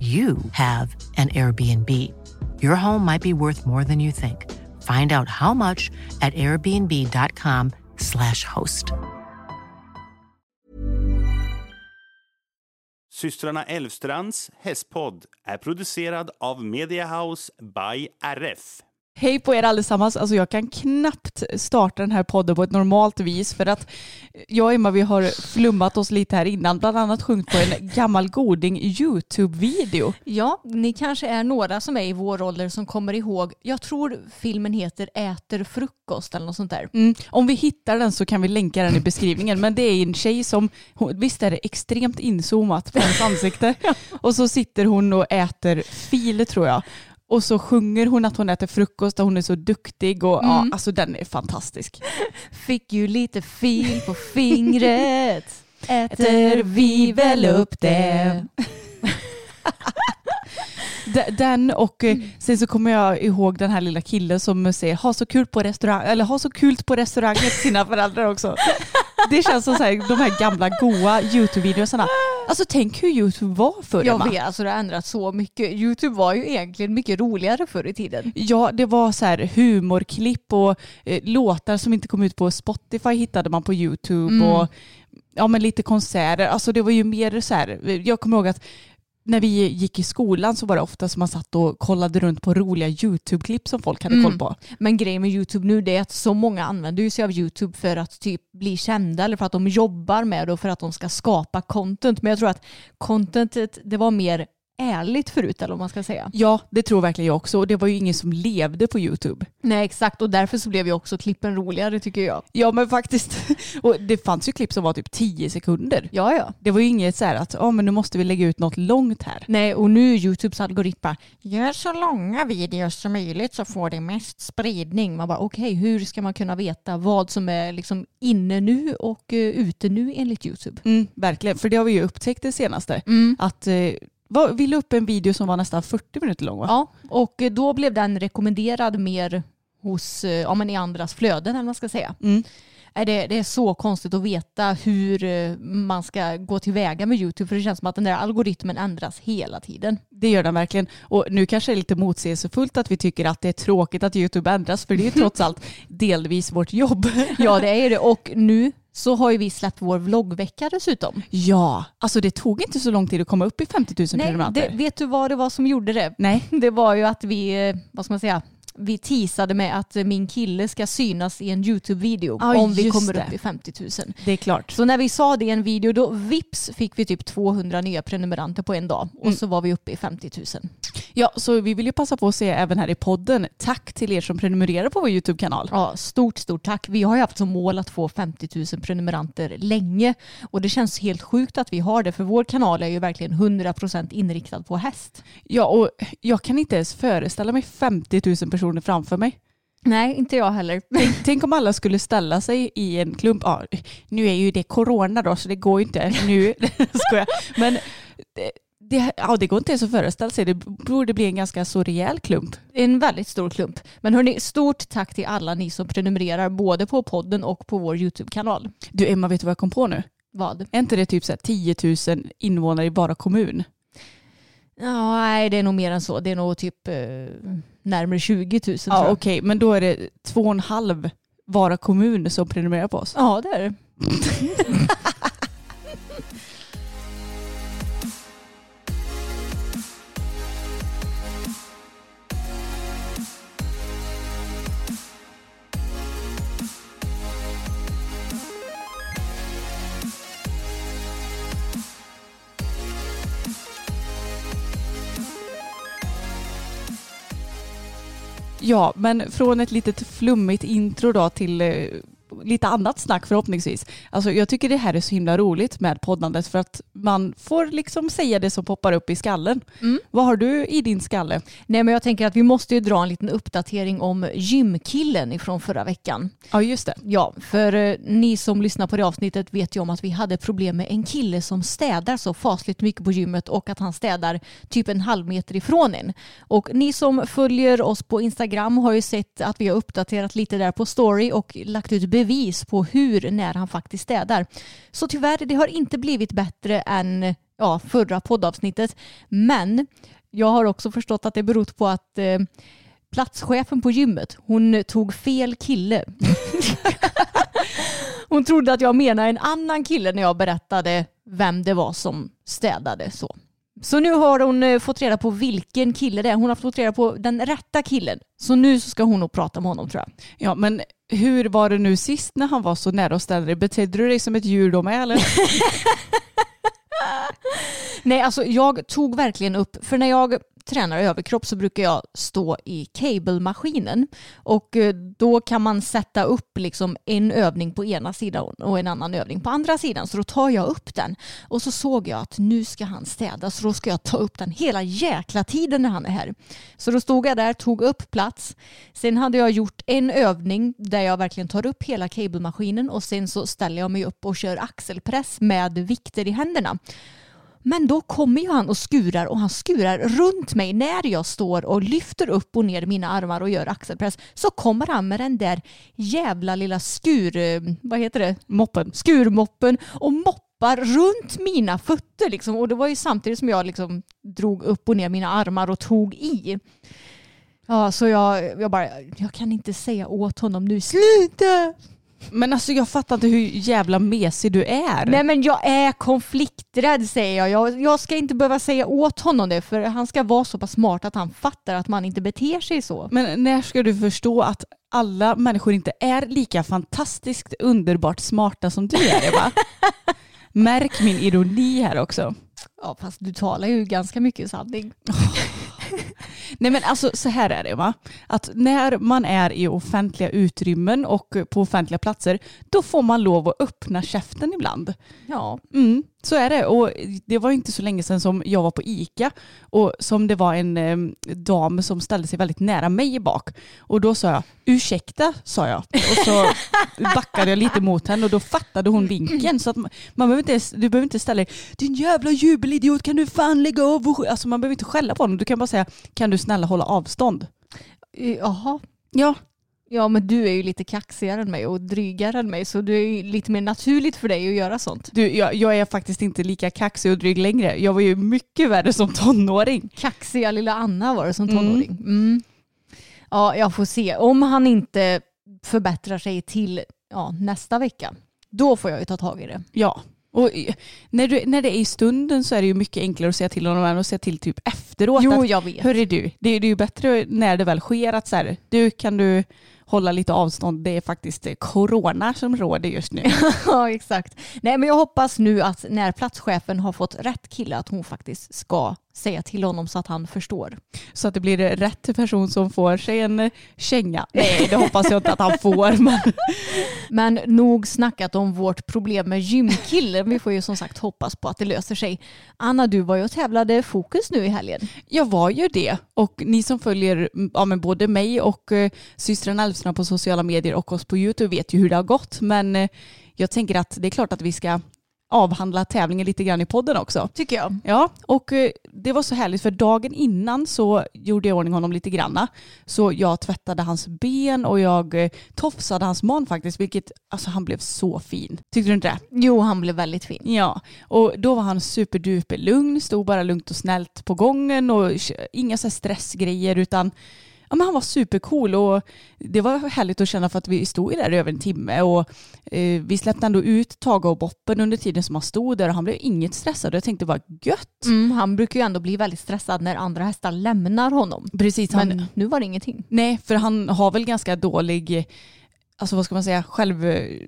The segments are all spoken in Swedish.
you have an Airbnb. Your home might be worth more than you think. Find out how much at airbnb.com/slash host. Systrarna Elvstrands hästpodd är producerad av Mediahouse by RF. Hej på er allesammans. Alltså jag kan knappt starta den här podden på ett normalt vis för att jag och Emma vi har flummat oss lite här innan. Bland annat sjungit på en gammal goding YouTube-video. Ja, ni kanske är några som är i vår ålder som kommer ihåg, jag tror filmen heter Äter frukost eller något sånt där. Mm. Om vi hittar den så kan vi länka den i beskrivningen. Men det är en tjej som, visst är det extremt inzoomat på hennes ansikte. Och så sitter hon och äter fil tror jag. Och så sjunger hon att hon äter frukost och hon är så duktig och ja, alltså den är fantastisk. Fick ju lite fil på fingret, äter vi väl upp det. Den och eh, sen så kommer jag ihåg den här lilla killen som säger ha så kul på restaurang eller ha så kul på restaurangen till sina föräldrar också. Det känns som så här, de här gamla goa YouTube-videorna. Alltså tänk hur YouTube var förr Jag vet, alltså det har ändrats så mycket. YouTube var ju egentligen mycket roligare förr i tiden. Ja, det var så här humorklipp och eh, låtar som inte kom ut på Spotify hittade man på YouTube och ja, men lite konserter. Alltså det var ju mer så här, jag kommer ihåg att när vi gick i skolan så var det ofta som man satt och kollade runt på roliga YouTube-klipp som folk hade koll på. Men grejen med YouTube nu det är att så många använder sig av YouTube för att typ bli kända eller för att de jobbar med det och för att de ska skapa content. Men jag tror att contentet det var mer ärligt förut eller vad man ska säga. Ja, det tror verkligen jag också. Och det var ju ingen som levde på YouTube. Nej exakt och därför så blev ju också klippen roligare tycker jag. Ja, men faktiskt. Och det fanns ju klipp som var typ 10 sekunder. Ja ja. Det var ju inget så här att oh, men nu måste vi lägga ut något långt här. Nej och nu är YouTubes algoritm bara gör så långa videos som möjligt så får det mest spridning. Man bara okej hur ska man kunna veta vad som är liksom inne nu och uh, ute nu enligt YouTube? Mm, verkligen, för det har vi ju upptäckt det senaste. Att eh, vad, vi la upp en video som var nästan 40 minuter lång va? Ja och då blev den rekommenderad mer hos, eh, ja men i andras flöden eller vad man ska säga. Mm. Det, det är så konstigt att veta hur eh, man ska gå tillväga med YouTube för det känns som att den där algoritmen ändras hela tiden. Det gör den verkligen. Och nu kanske det är lite motsägelsefullt att vi tycker att det är tråkigt att YouTube ändras för det är ju trots allt delvis vårt jobb. Ja det är det och nu så har ju vi släppt vår vloggvecka dessutom. Ja, alltså det tog inte så lång tid att komma upp i 50 000 Nej, prenumeranter. det, vet du vad det var som gjorde det? Nej. Det var ju att vi, eh, vad ska man säga, vi teasade med att min kille ska synas i en YouTube-video Ja, om vi kommer det. upp i 50 000. Det är klart. Så när vi sa det i en video då vips fick vi typ 200 nya prenumeranter på en dag och Mm. så var vi uppe i 50 000. Ja, så vi vill ju passa på att säga även här i podden, tack till er som prenumererar på vår YouTube-kanal. Ja, stort, stort tack. Vi har ju haft som mål att få 50 000 prenumeranter länge och det känns helt sjukt att vi har det för vår kanal är ju verkligen 100% inriktad på häst. Ja, och jag kan inte ens föreställa mig 50 000 personer framför mig. Nej, inte jag heller. Tänk, tänk om alla skulle ställa sig i en klump. Ja, nu är ju det corona då så det går ju inte nu. Skojar. Men det, det, ja, det går inte ens att föreställa sig. Det borde bli en ganska så rejäl klump. En väldigt stor klump. Men hörni, stort tack till alla ni som prenumererar både på podden och på vår YouTube-kanal. Du Emma, vet du vad jag kom på nu? Vad? Är inte det typ så här 10 000 invånare i bara kommun? Ja, nej, det är nog mer än så. Det är nog typ eh, närmare 20 000 tror Ja, okej, men då är det två och en halv Vara kommun som prenumererar på oss. Ja, det är det. Ja, men från ett litet flummigt intro då till eh, lite annat snack förhoppningsvis. Alltså jag tycker det här är så himla roligt med poddandet för att man får liksom säga det som poppar upp i skallen. Mm. Vad har du i din skalle? Nej men jag tänker att vi måste ju dra en liten uppdatering om gymkillen ifrån förra veckan. Ja just det. Ja, för eh, ni som lyssnar på det avsnittet vet ju om att vi hade problem med en kille som städar så fasligt mycket på gymmet och att han städar typ en halv meter ifrån en. Och ni som följer oss på Instagram har ju sett att vi har uppdaterat lite där på story och lagt ut bevis på hur när han faktiskt städar. Så tyvärr, det har inte blivit bättre än ja, förra poddavsnittet. Men jag har också förstått att det berott på att eh, platschefen på gymmet, hon tog fel kille. hon trodde att jag menade en annan kille när jag berättade vem det var som städade. Så. Så nu har hon eh, fått reda på vilken kille det är. Hon har fått reda på den rätta killen. Så nu så ska hon nog prata med honom tror jag. Ja men hur var det nu sist när han var så nära och ställde dig? Betedde du dig som ett djur då med eller? Nej, alltså jag tog verkligen upp, för när jag tränar överkropp så brukar jag stå i cablemaskinen och eh, då kan man sätta upp liksom en övning på ena sidan och en annan övning på andra sidan. Så då tar jag upp den och så såg jag att nu ska han städa så då ska jag ta upp den hela jäkla tiden när han är här. Så då stod jag där, tog upp plats. Sen hade jag gjort en övning där jag verkligen tar upp hela cablemaskinen och sen så ställer jag mig upp och kör axelpress med vikter i händerna. Men då kommer ju han och skurar och han skurar runt mig när jag står och lyfter upp och ner mina armar och gör axelpress. Så kommer han med den där jävla lilla skur... eh, Vad heter det? Moppen. Skurmoppen och moppar runt mina fötter. Liksom. Och det var ju samtidigt som jag liksom drog upp och ner mina armar och tog i. Ja, så jag, jag bara, jag kan inte säga åt honom nu, sluta! Men alltså jag fattar inte hur jävla mesig du är. Nej men jag är konflikträdd säger jag. jag. Jag ska inte behöva säga åt honom det för han ska vara så pass smart att han fattar att man inte beter sig så. Men när ska du förstå att alla människor inte är lika fantastiskt underbart smarta som du är Eva? Märk min ironi här också. Ja fast du talar ju ganska mycket sanning. Nej men alltså så här är det va. Att när man är i offentliga utrymmen och på offentliga platser då får man lov att öppna käften ibland. Ja. Mm, så är det. Och det var inte så länge sedan som jag var på ICA och som det var en eh, dam som ställde sig väldigt nära mig bak. Och då sa jag ursäkta, sa jag. Och så backade jag lite mot henne och då fattade hon vinken. Så att man, man behöver inte, du behöver inte ställa dig din jävla jubelidiot kan du fan lägga av och sk-" Alltså man behöver inte skälla på honom. Du kan bara säga kan du snälla hålla avstånd. Eh, Jaha. Ja, Ja men du är ju lite kaxigare än mig och drygare än mig så det är ju lite mer naturligt för dig att göra sånt. du, jag, jag är faktiskt inte lika kaxig och dryg längre. Jag var ju mycket värre som tonåring. Kaxiga lilla Anna var det som tonåring. Mm. Ja jag får se. Om han inte förbättrar sig till ja, nästa vecka då får jag ju ta tag i det. Ja. Och när, du, när det är i stunden så är det ju mycket enklare att säga till honom än att säga till typ efteråt. Jo att, jag vet. Hörru du, det, är- det är ju bättre när det väl sker att så här, du kan du hålla lite avstånd. Det är faktiskt eh, corona som råder just nu. Ja exakt. Nej men jag hoppas nu att när platschefen har fått rätt kille att hon faktiskt ska säga till honom så att han förstår. Så att det blir rätt person som får sig en känga. Nej, det hoppas jag inte att han får. Men Men nog snackat om vårt problem med gymkillen. Vi får ju som sagt hoppas på att det löser sig. Anna, du var ju och tävlade fokus nu i helgen. jag var ju det. Och ni som följer mm, ja, men både mig och eh, systern Elfström på sociala medier och oss på YouTube vet ju hur det har gått. Men eh, jag tänker att det är klart att vi ska avhandla tävlingen lite grann i podden också. Tycker jag. Ja, och eh, det var så härligt för dagen innan så gjorde jag ordning honom lite granna. Så jag tvättade hans ben och jag eh, tofsade hans man faktiskt, vilket alltså han blev så fin. Tyckte du inte det? Jo, han blev väldigt fin. Ja, och då var han superduper lugn, stod bara lugnt och snällt på gången och inga så här stressgrejer utan ja, men han var supercool och det var härligt att känna för att vi stod där i över en timme och eh, vi släppte ändå ut Tage och Boppen under tiden som han stod där och han blev inget stressad och jag tänkte bara gött. Mm, han brukar ju ändå bli väldigt stressad när andra hästar lämnar honom. Precis, han, Men nu var det ingenting. nej för han har väl ganska dålig alltså vad ska man säga, själv...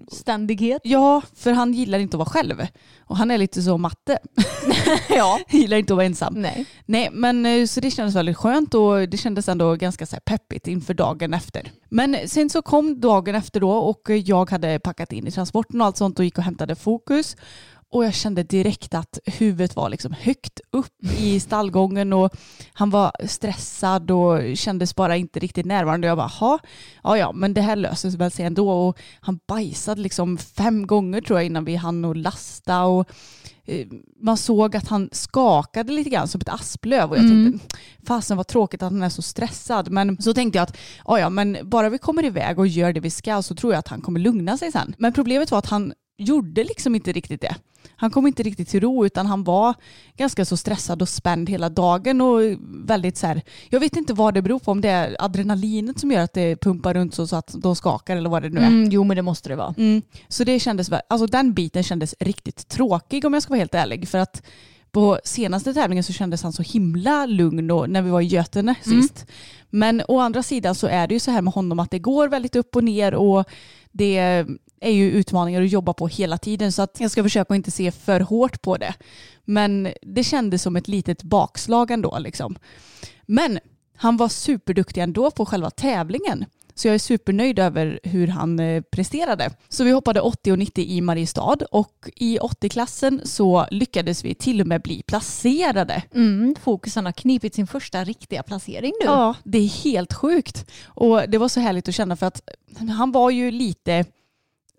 Ständighet. Ja, för han gillar inte att vara själv. Och han är lite så matte. ja. gillar inte att vara ensam. Nej. Nej, men eh, så det kändes väldigt skönt och det kändes ändå ganska så här peppigt inför dagen efter. Men sen så kom dagen efter då och jag hade packat in i transporten och allt sånt och gick och hämtade fokus. Och jag kände direkt att huvudet var liksom högt upp i stallgången och han var stressad och kändes bara inte riktigt närvarande. Jag bara, ja ja, men det här löser sig väl sig ändå. Och han bajsade liksom fem gånger tror jag innan vi hann och lasta och eh, man såg att han skakade lite grann som ett asplöv och jag Mm. tänkte fasen vad tråkigt att han är så stressad men så tänkte jag att ja men bara vi kommer iväg och gör det vi ska så tror jag att han kommer lugna sig sen. Men problemet var att han gjorde liksom inte riktigt det. Han kom inte riktigt till ro utan han var ganska så stressad och spänd hela dagen och väldigt så här, jag vet inte vad det beror på om det är adrenalinet som gör att det pumpar runt så, så att de skakar eller vad det nu är. Mm, jo men det måste det vara. Mm. Så det kändes, alltså den biten kändes riktigt tråkig om jag ska vara helt ärlig. För att på senaste tävlingen så kändes han så himla lugn och när vi var i Götene sist. Men å andra sidan så är det ju så här med honom att det går väldigt upp och ner och det är ju utmaningar att jobba på hela tiden så att jag ska försöka inte se för hårt på det. Men det kändes som ett litet bakslag ändå liksom. Men han var superduktig ändå på själva tävlingen. Så jag är supernöjd över hur han eh, presterade. Så vi hoppade 80 och 90 i Mariestad och i 80-klassen så lyckades vi till och med bli placerade. Mm, fokusen har knipit sin första riktiga placering nu. Ja, det är helt sjukt. Och det var så härligt att känna för att han var ju lite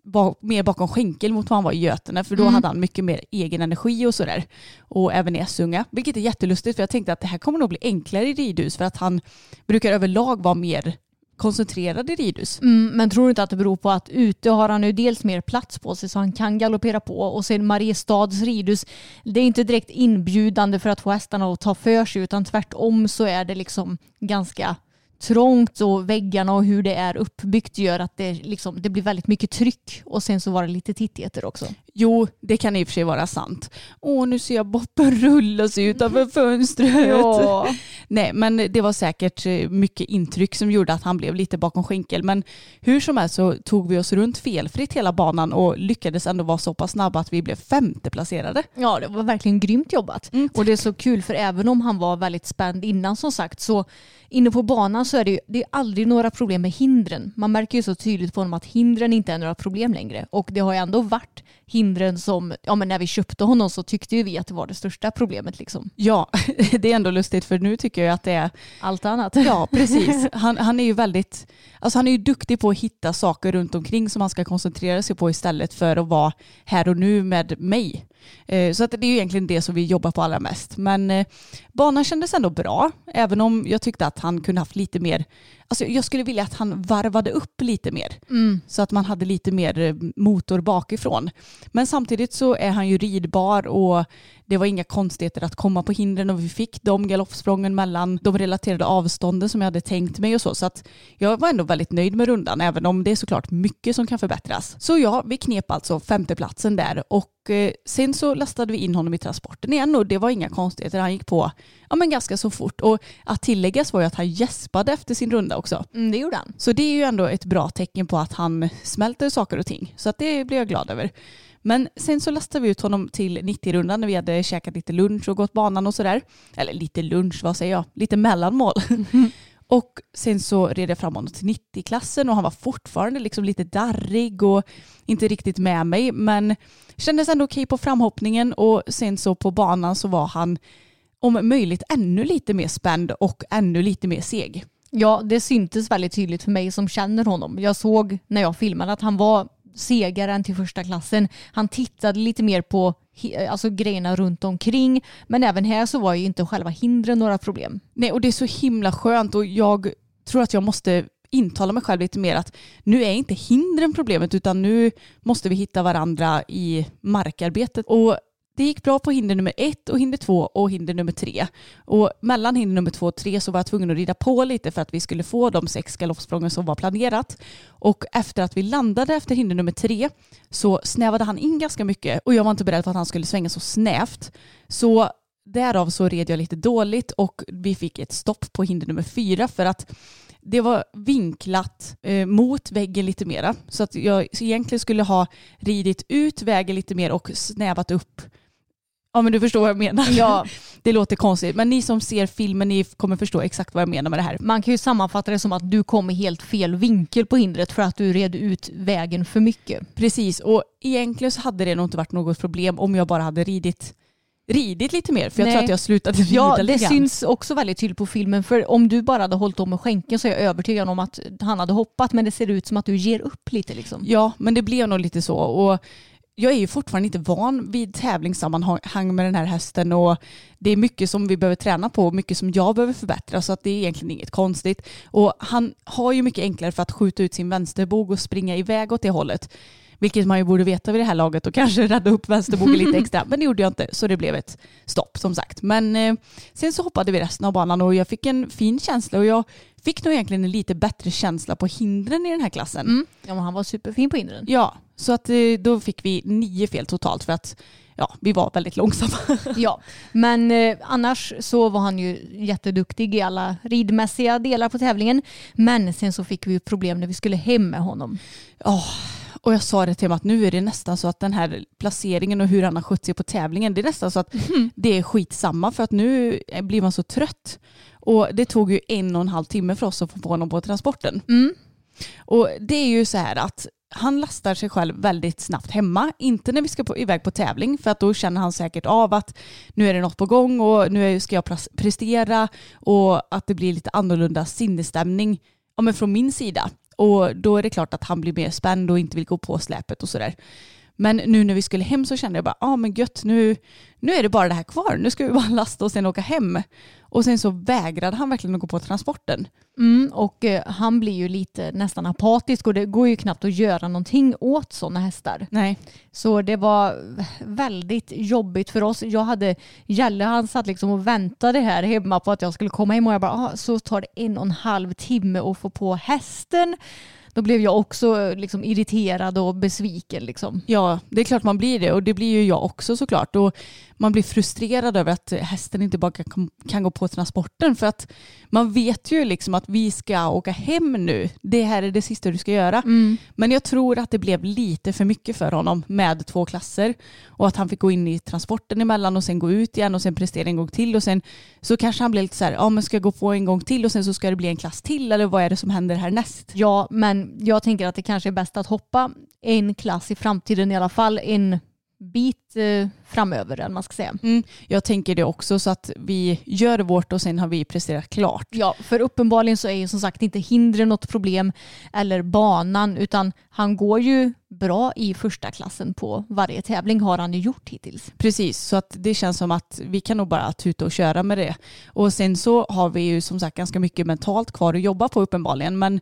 ba- mer bakom skänkel mot vad han var i Götene för då Mm. hade han mycket mer egen energi och sådär. Och även i Essunga, vilket är jättelustigt för jag tänkte att det här kommer nog bli enklare i ridhus för att han brukar överlag vara mer koncentrerad i ridhus. Mm, men tror du inte att det beror på att ute har han ju dels mer plats på sig så han kan galoppera på och sen Mariestads ridhus det är inte direkt inbjudande för att få hästarna att ta för sig utan tvärtom så är det liksom ganska trångt och väggarna och hur det är uppbyggt gör att det, liksom, det blir väldigt mycket tryck och sen så var det lite tittheter också. Jo, det kan i och för sig vara sant. Åh, nu ser jag Boppen rulla sig utanför fönstret. Nej, men det var säkert eh, mycket intryck som gjorde att han blev lite bakom skänkel. Men hur som helst så tog vi oss runt felfritt hela banan och lyckades ändå vara så pass snabba att vi blev femteplacerade. Ja, det var verkligen grymt jobbat. Mm. Och det är så kul för även om han var väldigt spänd innan som sagt så inne på banan så är det ju det är aldrig några problem med hindren. Man märker ju så tydligt på honom att hindren inte är några problem längre. Och det har ju ändå varit hindren som, ja men när vi köpte honom så tyckte ju vi att det var det största problemet liksom. Ja, det är ändå lustigt för nu tycker jag att det är Allt annat. Ja, precis. Han, han är ju väldigt, alltså han är ju duktig på att hitta saker runt omkring som han ska koncentrera sig på istället för att vara här och nu med mig. Eh, så att det är ju egentligen det som vi jobbar på allra mest. Men eh, banan kändes ändå bra, även om jag tyckte att han kunde haft lite mer, alltså jag skulle vilja att han varvade upp lite mer. Mm. Så att man hade lite mer eh, motor bakifrån. Men samtidigt så är han ju ridbar och det var inga konstigheter att komma på hindren och vi fick de galoppsprången mellan de relaterade avstånden som jag hade tänkt mig och så. Så att jag var ändå väldigt nöjd med rundan även om det är såklart mycket som kan förbättras. Så ja, vi knep alltså femteplatsen där och eh, sen så lastade vi in honom i transporten igen och det var inga konstigheter. Han gick på ja, men ganska så fort och att tilläggas var ju att han gäspade efter sin runda också. Mm, det gjorde han. Så det är ju ändå ett bra tecken på att han smälter saker och ting. Så att det blir jag glad över. Men sen så lastade vi ut honom till 90-rundan när vi hade käkat lite lunch och gått banan och sådär. Eller lite lunch, vad säger jag? Lite mellanmål. och sen så red jag fram honom till 90-klassen och han var fortfarande liksom lite darrig och inte riktigt med mig. Men kändes ändå okej på framhoppningen och sen så på banan så var han om möjligt ännu lite mer spänd och ännu lite mer seg. Ja, det syntes väldigt tydligt för mig som känner honom. Jag såg när jag filmade att han var segare än till första klassen. Han tittade lite mer på alltså, grejerna runt omkring. Men även här så var ju inte själva hindren några problem. Nej, och det är så himla skönt och jag tror att jag måste intala mig själv lite mer att nu är inte hindren problemet utan nu måste vi hitta varandra i markarbetet. Och det gick bra på hinder nummer ett och hinder två och hinder nummer tre. Och mellan hinder nummer två och tre så var jag tvungen att rida på lite för att vi skulle få de sex galoppsprången som var planerat. Och efter att vi landade efter hinder nummer tre så snävade han in ganska mycket och jag var inte beredd på att han skulle svänga så snävt. Så Därav så red jag lite dåligt och vi fick ett stopp på hinder nummer fyra för att det var vinklat eh, mot väggen lite mera. Så att jag egentligen skulle ha ridit ut vägen lite mer och snävat upp. Ja men du förstår vad jag menar. Ja, Det låter konstigt men ni som ser filmen ni kommer förstå exakt vad jag menar med det här. man kan ju sammanfatta det som att du kom i helt fel vinkel på hindret för att du red ut vägen för mycket. Precis och egentligen så hade det nog inte varit något problem om jag bara hade ridit, ridit lite mer. För jag Nej. tror att jag slutade rida Ja, lite det grann. syns också väldigt tydligt på filmen. För om du bara hade hållit om med skänken så är jag övertygad om att han hade hoppat. Men det ser ut som att du ger upp lite liksom. Ja, men det blev nog lite så. Och jag är ju fortfarande inte van vid tävlingssammanhang med den här hästen och det är mycket som vi behöver träna på och mycket som jag behöver förbättra så att det är egentligen inget konstigt. Och han har ju mycket enklare för att skjuta ut sin vänsterbog och springa iväg åt det hållet. Vilket man ju borde veta vid det här laget och kanske rädda upp vänsterbogen lite extra. Men det gjorde jag inte så det blev ett stopp som sagt. Men eh, sen så hoppade vi resten av banan och jag fick en fin känsla och jag fick nog egentligen en lite bättre känsla på hindren i den här klassen. Mm. Ja, men han var superfin på hindren. Ja, så att eh, då fick vi nio fel totalt för att ja, vi var väldigt långsamma. Ja, men eh, annars så var han ju jätteduktig i alla ridmässiga delar på tävlingen. Men sen så fick vi problem när vi skulle hem med honom. Åh, och jag sa det till honom att nu är det nästan så att den här placeringen och hur han har skött sig på tävlingen, det är nästan så att det är skitsamma för att nu blir man så trött. Och det tog ju en och en halv timme för oss att få på honom på transporten. Mm. Och det är ju så här att han lastar sig själv väldigt snabbt hemma. Inte när vi ska på, iväg på tävling för att då känner han säkert av att nu är det något på gång och nu ska jag prestera och att det blir lite annorlunda sinnesstämning ja, men från min sida. Och då är det klart att han blir mer spänd och inte vill gå på släpet och sådär. Men nu när vi skulle hem så kände jag bara, ja ah, men gött, nu, nu är det bara det här kvar. Nu ska vi bara lasta och sen åka hem. Och sen så vägrade han verkligen att gå på transporten. Mm, och eh, han blir ju lite nästan apatisk och det går ju knappt att göra någonting åt sådana hästar. Nej. Så det var väldigt jobbigt för oss. Jag hade, Jalle han satt liksom och väntade här hemma på att jag skulle komma hem och jag bara, ah, så tar det en och en halv timme att få på hästen. Då blev jag också eh, liksom irriterad och besviken. Liksom. Ja, det är klart man blir det och det blir ju jag också såklart. Och man blir frustrerad över att hästen inte bara kan, kan gå på transporten för att man vet ju liksom att vi ska åka hem nu. Det här är det sista du ska göra. Men jag tror att det blev lite för mycket för honom med två klasser och att han fick gå in i transporten emellan och sen gå ut igen och sen prestera en gång till och sen så kanske han blev lite så här, ja men ska jag gå på en gång till och sen så ska det bli en klass till eller vad är det som händer härnäst? Ja, men jag tänker att det kanske är bäst att hoppa en klass i framtiden i alla fall. En bit eh, framöver, eller man ska säga. Mm, jag tänker det också så att vi gör vårt och sen har vi presterat klart. Ja, för uppenbarligen så är ju som sagt inte hindren något problem eller banan utan han går ju bra i första klassen på varje tävling har han ju gjort hittills. Precis, så att det känns som att vi kan nog bara tuta och köra med det. Och sen så har vi ju som sagt ganska mycket mentalt kvar att jobba på uppenbarligen. Men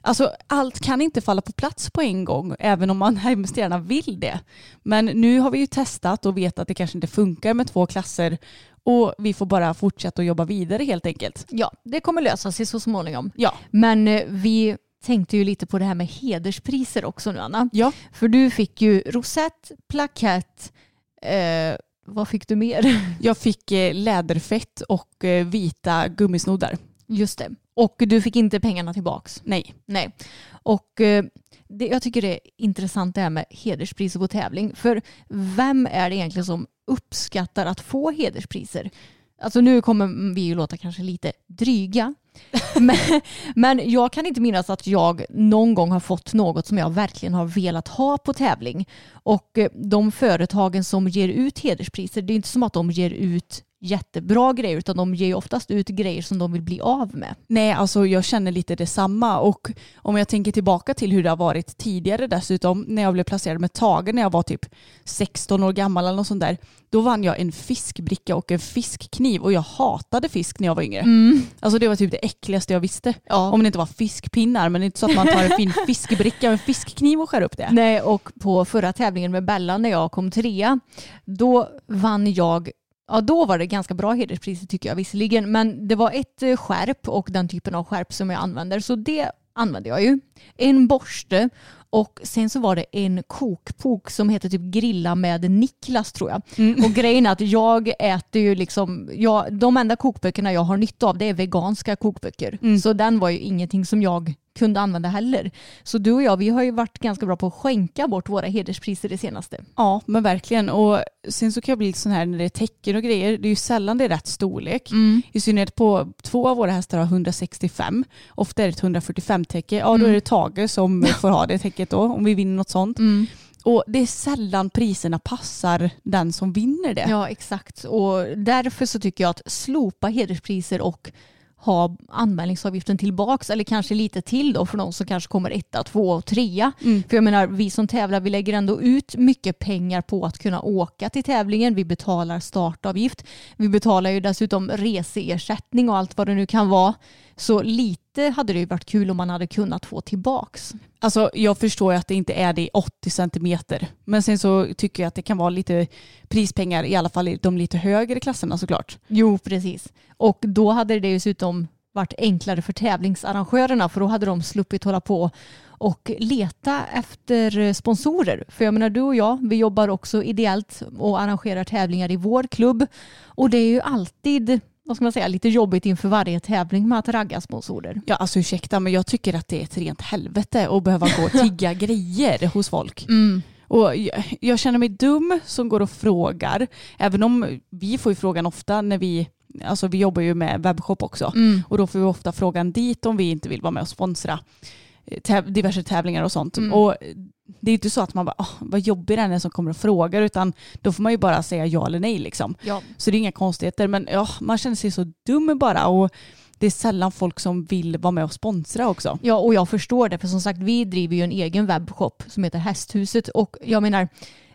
alltså, allt kan inte falla på plats på en gång, även om man hemskt gärna vill det. Men nu har vi ju testat och vet att det kanske inte funkar med två klasser och vi får bara fortsätta att jobba vidare helt enkelt. Ja, det kommer lösa sig så småningom. Ja, Men eh, vi tänkte ju lite på det här med hederspriser också nu Anna. ja. För du fick ju rosett, plakett, eh, vad fick du mer? jag fick eh, läderfett och eh, vita gummisnoddar. Just det. Och du fick inte pengarna tillbaks. Nej. Nej. Och eh, det, jag tycker det är intressant det här med hederspriser på tävling. För vem är det egentligen som uppskattar att få hederspriser? Alltså nu kommer vi ju låta kanske lite dryga. men, men jag kan inte minnas att jag någon gång har fått något som jag verkligen har velat ha på tävling. Och eh, de företagen som ger ut hederspriser, det är inte som att de ger ut jättebra grejer utan de ger ju oftast ut grejer som de vill bli av med. Nej, alltså jag känner lite detsamma och om jag tänker tillbaka till hur det har varit tidigare dessutom när jag blev placerad med Tage när jag var typ 16 år gammal eller något sånt där. Då vann jag en fiskbricka och en fiskkniv och jag hatade fisk när jag var yngre. Alltså det var typ det äckligaste jag visste. Ja. Om det inte var fiskpinnar men det är inte så att man tar en fin fiskbricka och en fiskkniv och skär upp det. Nej, och på förra tävlingen med Bella när jag kom trea, då vann jag Ja, då var det ganska bra hederspriser tycker jag visserligen, men det var ett eh, skärp och den typen av skärp som jag använder, så det använde jag ju. En borste och sen så var det en kokbok som heter typ Grilla med Niklas tror jag. Mm. Och grejen är att jag äter ju liksom, jag, de enda kokböckerna jag har nytta av det är veganska kokböcker. Mm. Så den var ju ingenting som jag kunde använda heller. Så du och jag, vi har ju varit ganska bra på att skänka bort våra hederspriser det senaste. Ja, men verkligen. Och sen så kan jag bli lite sån här när det är tecken och grejer. Det är ju sällan det är rätt storlek. I synnerhet på två av våra hästar har 165. Ofta är det ett 145 täcke. Ja, då är det Tage som får ha det täcket då om vi vinner något sånt. Och det är sällan priserna passar den som vinner det. Ja, exakt. Och därför så tycker jag att slopa hederspriser och ha anmälningsavgiften tillbaks eller kanske lite till då för de som kanske kommer etta, två och trea. För jag menar, vi som tävlar vi lägger ändå ut mycket pengar på att kunna åka till tävlingen. Vi betalar startavgift. Vi betalar ju dessutom reseersättning och allt vad det nu kan vara. Så lite hade det ju varit kul om man hade kunnat få tillbaks. Alltså jag förstår ju att det inte är det i 80 centimeter. Men sen så tycker jag att det kan vara lite prispengar i alla fall i de lite högre klasserna såklart. Jo, precis. Och då hade det dessutom varit enklare för tävlingsarrangörerna för då hade de sluppit hålla på och leta efter sponsorer. För jag menar du och jag, vi jobbar också ideellt och arrangerar tävlingar i vår klubb och det är ju alltid vad ska man säga, lite jobbigt inför varje tävling med att ragga sponsorer. Ja alltså ursäkta men jag tycker att det är ett rent helvete att behöva gå och tigga grejer hos folk. Och jag, jag känner mig dum som går och frågar. Även om vi får ju frågan ofta när vi, alltså vi jobbar ju med webbshop också. Och då får vi ofta frågan dit om vi inte vill vara med och sponsra täv- diverse tävlingar och sånt. Och det är ju inte så att man bara, "Åh, vad jobbig den är som kommer och frågar utan då får man ju bara säga ja eller nej liksom. Ja. Så det är inga konstigheter men ja, man känner sig så dum bara och det är sällan folk som vill vara med och sponsra också. Ja, och jag förstår det. För som sagt, vi driver ju en egen webbshop som heter Hästhuset. Och jag menar,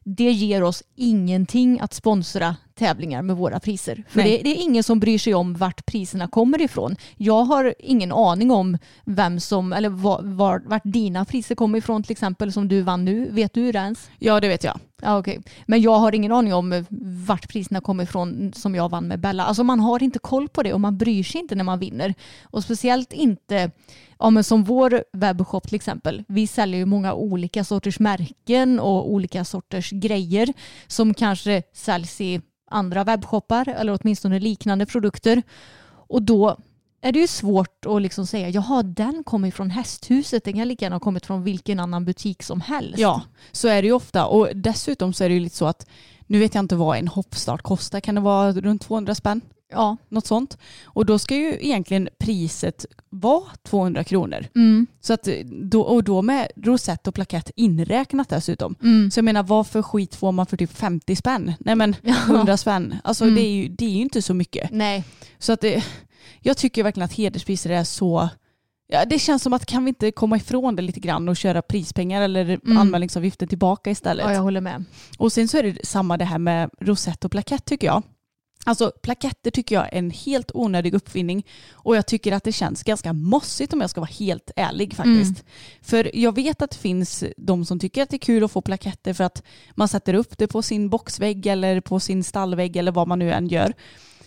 det ger oss ingenting att sponsra tävlingar med våra priser. För det, det är ingen som bryr sig om vart priserna kommer ifrån. Jag har ingen aning om vem som, eller var, var, vart dina priser kommer ifrån till exempel som du vann nu. Vet du det ens? Ja det vet jag. Ja, okej. Men jag har ingen aning om vart priserna kommer ifrån som jag vann med Bella. Alltså man har inte koll på det och man bryr sig inte när man vinner. Och speciellt inte ja, men som vår webbshop till exempel. Vi säljer ju många olika sorters märken och olika sorters grejer som kanske säljs i andra webbshoppar eller åtminstone liknande produkter. Och då är det ju svårt att liksom säga jaha den kommer från hästhuset, den kan lika gärna ha kommit från vilken annan butik som helst. Ja, så är det ju ofta. Och dessutom så är det ju lite så att nu vet jag inte vad en hoppstart kostar. Kan det vara runt 200 spänn? Ja. Något sånt. Och då ska ju egentligen priset vara 200 kronor. Mm. Så att då, och då med rosett och plakett inräknat dessutom. Mm. Så jag menar vad för skit får man för typ 50 spänn? Nej men 100 spänn. Alltså Mm. det, är ju, det är ju inte så mycket. Nej. Så att det, jag tycker verkligen att hederspriser är så Ja, det känns som att kan vi inte komma ifrån det lite grann och köra prispengar eller anmälningsavgifter tillbaka istället. Ja, jag håller med. Och sen så är det samma det här med rosett och plakett tycker jag. Alltså plaketter tycker jag är en helt onödig uppfinning och jag tycker att det känns ganska mossigt om jag ska vara helt ärlig faktiskt. För jag vet att det finns de som tycker att det är kul att få plaketter för att man sätter upp det på sin boxvägg eller på sin stallvägg eller vad man nu än gör.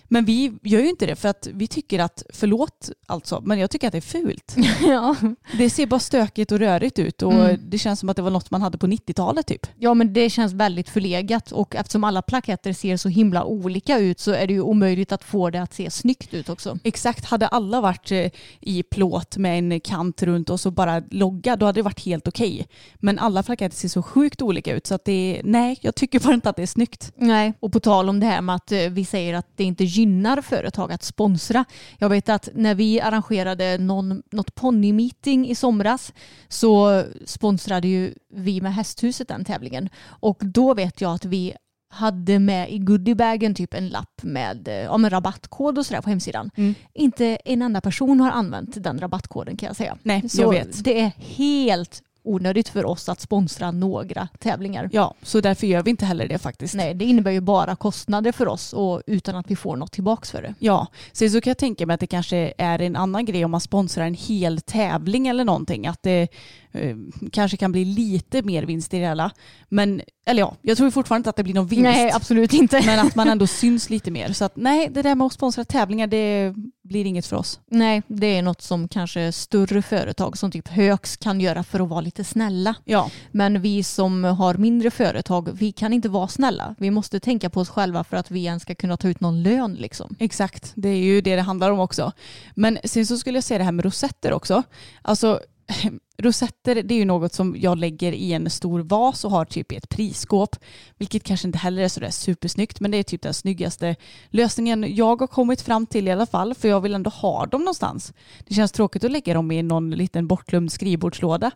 Men vi gör ju inte det för att vi tycker att, förlåt alltså, men jag tycker att det är fult. ja. Det ser bara stökigt och rörigt ut och det känns som att det var något man hade på 90-talet typ. ja, men det känns väldigt förlegat och eftersom alla plaketter ser så himla olika ut så är det ju omöjligt att få det att se snyggt ut också. Exakt, hade alla varit eh, i plåt med en kant runt och så bara logga, då hade det varit helt okej. Men alla plaketter ser så sjukt olika ut så att det nej, jag tycker bara inte att det är snyggt. Nej, och på tal om det här med att eh, vi säger att det inte gynnar företag att sponsra. Jag vet att när vi arrangerade någon, något ponnymeeting i somras så sponsrade ju vi med Hästhuset den tävlingen. Och då vet jag att vi hade med i goodiebagen typ en lapp med, eh, ja, med rabattkod och sådär på hemsidan. Inte en enda person har använt den rabattkoden kan jag säga. Nej, Så jag vet. det är helt onödigt för oss att sponsra några tävlingar. Ja, så därför gör vi inte heller det faktiskt. Nej, det innebär ju bara kostnader för oss och utan att vi får något tillbaks för det. Ja, sen så kan jag tänka mig att det kanske är en annan grej om man sponsrar en hel tävling eller någonting. Att det, eh, kanske kan bli lite mer vinst i det hela. Men, eller ja, jag tror fortfarande inte att det blir någon vinst. Nej, absolut inte. Men att man ändå syns lite mer. Så att nej, det där med att sponsra tävlingar, det blir inget för oss. Nej, det är något som kanske större företag som typ Högs kan göra för att vara lite snälla. Ja, Men vi som har mindre företag, vi kan inte vara snälla. Vi måste tänka på oss själva för att vi ens ska kunna ta ut någon lön liksom. exakt. Det är ju det det handlar om också. Men sen så skulle jag säga det här med rosetter också. Alltså, rosetter det är ju något som jag lägger i en stor vas och har typ i ett prisskåp. Vilket kanske inte heller är sådär supersnyggt men det är typ den snyggaste lösningen jag har kommit fram till i alla fall. För jag vill ändå ha dem någonstans. Det känns tråkigt att lägga dem i någon liten bortglömd skrivbordslåda.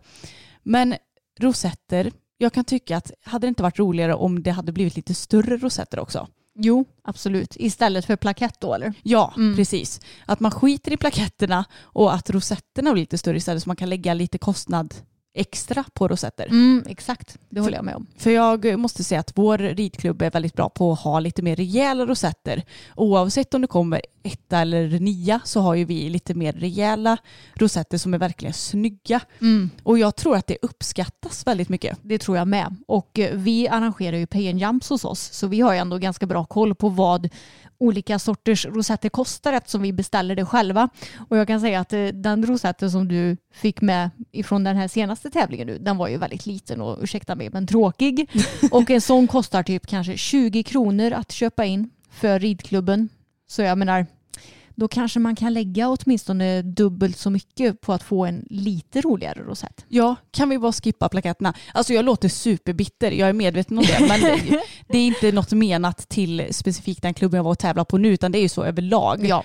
Men rosetter, jag kan tycka att hade det inte varit roligare om det hade blivit lite större rosetter också. Jo, absolut. Istället för plakett då eller? Ja, Mm. precis. Att man skiter i plaketterna och att rosetterna blir lite större istället så man kan lägga lite kostnad extra på rosetter. Mm, exakt, det håller jag med om. För jag måste säga att vår ridklubb är väldigt bra på att ha lite mer rejäla rosetter. Oavsett om det kommer etta eller nia så har ju vi lite mer rejäla rosetter som är verkligen snygga. Och jag tror att det uppskattas väldigt mycket. Det tror jag med. Och eh, vi arrangerar ju pay and jumps hos oss så vi har ju ändå ganska bra koll på vad olika sorters rosetter kostar eftersom vi beställer det själva. Och jag kan säga att eh, den rosetten som du fick med ifrån den här senaste tävlingen nu, den var ju väldigt liten och ursäkta mig men tråkig. Och en sån kostar typ kanske 20 kronor att köpa in för ridklubben. Så jag menar, då kanske man kan lägga åtminstone dubbelt så mycket på att få en lite roligare rosett. Ja, kan vi bara skippa plaketterna? Alltså jag låter superbitter, jag är medveten om det. Men det, det är inte något menat till specifikt den klubben jag var och tävlade på nu, utan det är ju så överlag. Ja,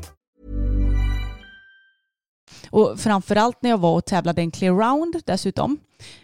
Och framförallt när jag var och tävlade en clear round dessutom,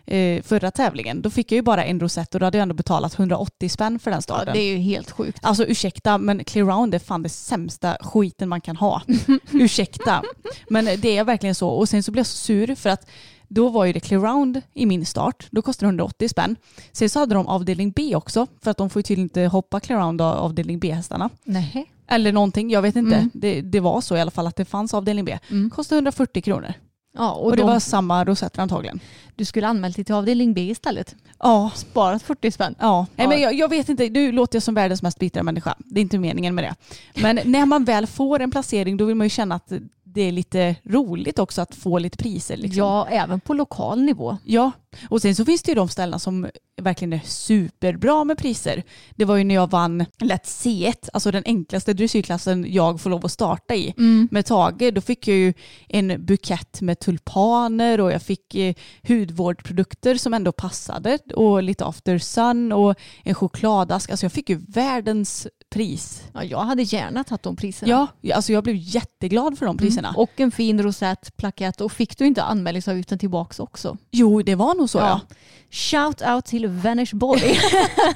eh, förra tävlingen, då fick jag ju bara en rosett och då hade jag ändå betalat 180 spänn för den ja, staden. det är ju helt sjukt. Alltså ursäkta, men clear round är fan det sämsta skiten man kan ha. ursäkta. Men det är verkligen så. Och sen så blev jag så sur för att då var ju det clear round i min start. Då kostade det 180 spänn. Sen så hade de avdelning B också, för att de får ju tydligen inte hoppa clear round av avdelning B-hästarna. Nej. Eller någonting, jag vet inte. Mm. Det, det var så i alla fall att det fanns avdelning B. Mm. Kostade 140 kronor. Ja, och, Och, det de, var samma rosetter antagligen. du skulle anmält dig till avdelning B istället. Ja. Sparat 40 spänn. Ja, Nej, Ja. men jag, jag vet inte, nu låter jag som världens mest bittra människa. Det är inte meningen med det. Men när man väl får en placering då vill man ju känna att det är lite roligt också att få lite priser. Liksom. Ja, även på lokal nivå. ja, och sen så finns det ju de ställena som verkligen är superbra med priser. Det var ju när jag vann lätt C1, alltså den enklaste dressyrklassen jag får lov att starta i med Tage. Då fick jag ju en bukett med tulpaner och jag fick eh, hudvårdsprodukter som ändå passade och lite after sun och en chokladask. Alltså jag fick ju världens pris. Ja, jag hade gärna tagit de priserna. Ja, alltså jag blev jätteglad för de priserna. Och en fin rosett, plakett och fick du inte anmälningsavgiften tillbaks också? Jo, det var nog så ja. Shout out till Vänersborg.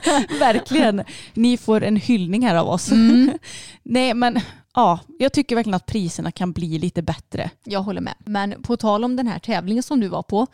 Verkligen. Ni får en hyllning här av oss. Nej, men ja, jag tycker verkligen att priserna kan bli lite bättre. jag håller med. Men på tal om den här tävlingen som du var på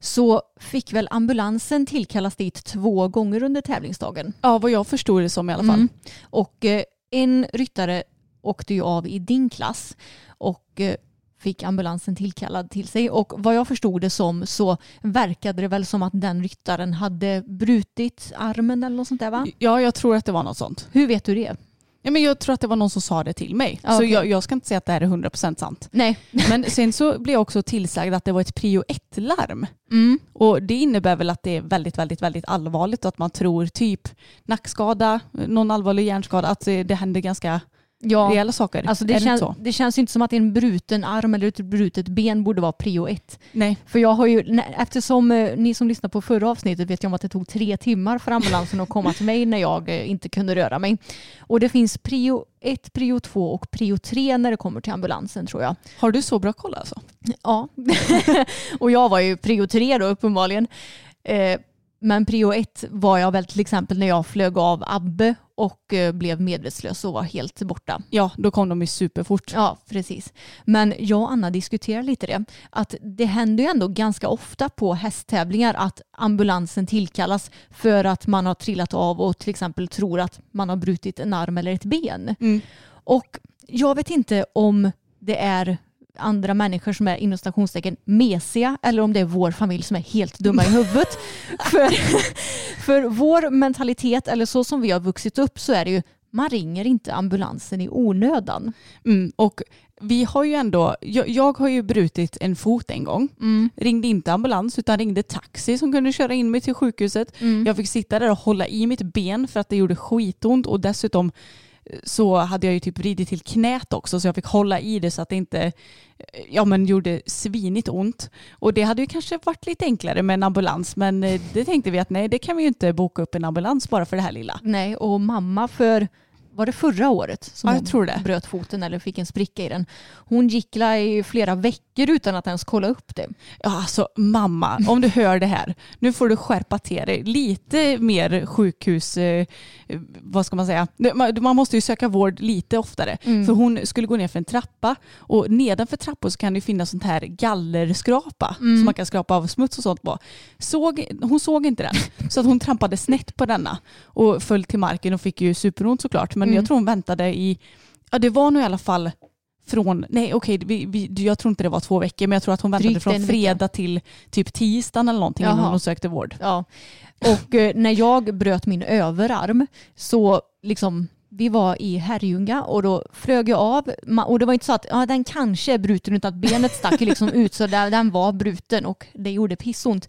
så fick väl ambulansen tillkallas dit två gånger under tävlingsdagen. Ja, vad jag förstod det som i alla fall. Mm. Och eh, en ryttare åkte ju av i din klass och eh, fick ambulansen tillkallad till sig. Och vad jag förstod det som så verkade det väl som att den ryttaren hade brutit armen eller något sånt där va? Ja, jag tror att det var något sånt. Hur vet du det? Ja, men jag tror att det var någon som sa det till mig. Ja, Så jag, jag ska inte säga att det här är 100% sant. Nej. Men sen så blev jag också tillsagd att det var ett prio 1-larm. Mm. Och det innebär väl att det är väldigt, väldigt, väldigt allvarligt och att man tror typ nackskada, någon allvarlig hjärnskada, att det det händer ganska Ja. rejäla saker. Alltså det, det känns, så? det känns inte som att en bruten arm eller ett brutet ben borde vara prio ett. Nej. För jag har ju, eftersom eh, ni som lyssnade på förra avsnittet vet ju om att det tog tre timmar för ambulansen att komma till mig när jag eh, inte kunde röra mig. Och det finns prio ett, prio två och prio tre när det kommer till ambulansen tror jag. Har du så bra koll alltså? Ja, och jag var ju prio tre då uppenbarligen. Eh, men prio ett var jag väl till exempel när jag flög av Abbe och eh, blev medvetslös och var helt borta. Ja, då kom de ju superfort. Ja, precis. Men jag och Anna diskuterar lite det. Att det händer ju ändå ganska ofta på hästtävlingar att ambulansen tillkallas för att man har trillat av och till exempel tror att man har brutit en arm eller ett ben. Mm. Och jag vet inte om det är andra människor som är inom stationstecken mesiga eller om det är vår familj som är helt dumma i huvudet. för, för vår mentalitet eller så som vi har vuxit upp så är det ju man ringer inte ambulansen i onödan. Mm, och vi har ju ändå, jag, jag har ju brutit en fot en gång. Ringde inte ambulans utan ringde taxi som kunde köra in mig till sjukhuset. Jag fick sitta där och hålla i mitt ben för att det gjorde skitont och dessutom så hade jag ju typ vridit till knät också så jag fick hålla i det så att det inte ja, men gjorde svinigt ont. Och det hade ju kanske varit lite enklare med en ambulans men eh, det tänkte vi att nej det kan vi ju inte boka upp en ambulans bara för det här lilla. Nej, och mamma för var det förra året som Ja, jag hon tror det. bröt foten eller fick en spricka i den. Hon gick i flera veckor utan att ens kolla upp det. Ja, alltså mamma, om du hör det här, nu får du skärpa till dig. Lite mer sjukhus, eh, vad ska man säga, man, måste ju söka vård lite oftare. För hon skulle gå ner för en trappa och nedanför trappor så kan det finnas sånt här gallerskrapa som man kan skrapa av smuts och sånt på. Såg, hon såg inte den, så att hon trampade snett på denna och föll till marken och fick ju superont såklart. Men jag tror hon väntade i, ja det var nog i alla fall från, nej okej, vi, vi, jag tror inte det var två veckor, men jag tror att hon väntade Drygt från fredag till typ tisdagen eller någonting innan Jaha. hon sökte vård. Ja. Och eh, när jag bröt min överarm så liksom vi var i Herrljunga och då flög jag av och det var inte så att ja, den kanske är bruten utan att benet stack liksom ut så där, den var bruten och det gjorde pissont.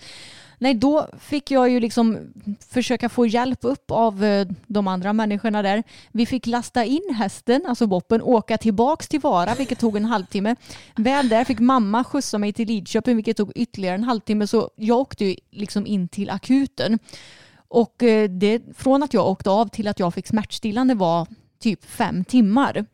Nej, då fick jag ju liksom försöka få hjälp upp av eh, de andra människorna där. Vi fick lasta in hästen, alltså boppen, åka tillbaks till Vara, vilket tog en halvtimme. Väl där fick mamma skjutsa mig till Lidköping, vilket tog ytterligare en halvtimme. Så jag åkte ju liksom in till akuten. Och eh, det, från att jag åkte av till att jag fick smärtstillande var typ fem timmar.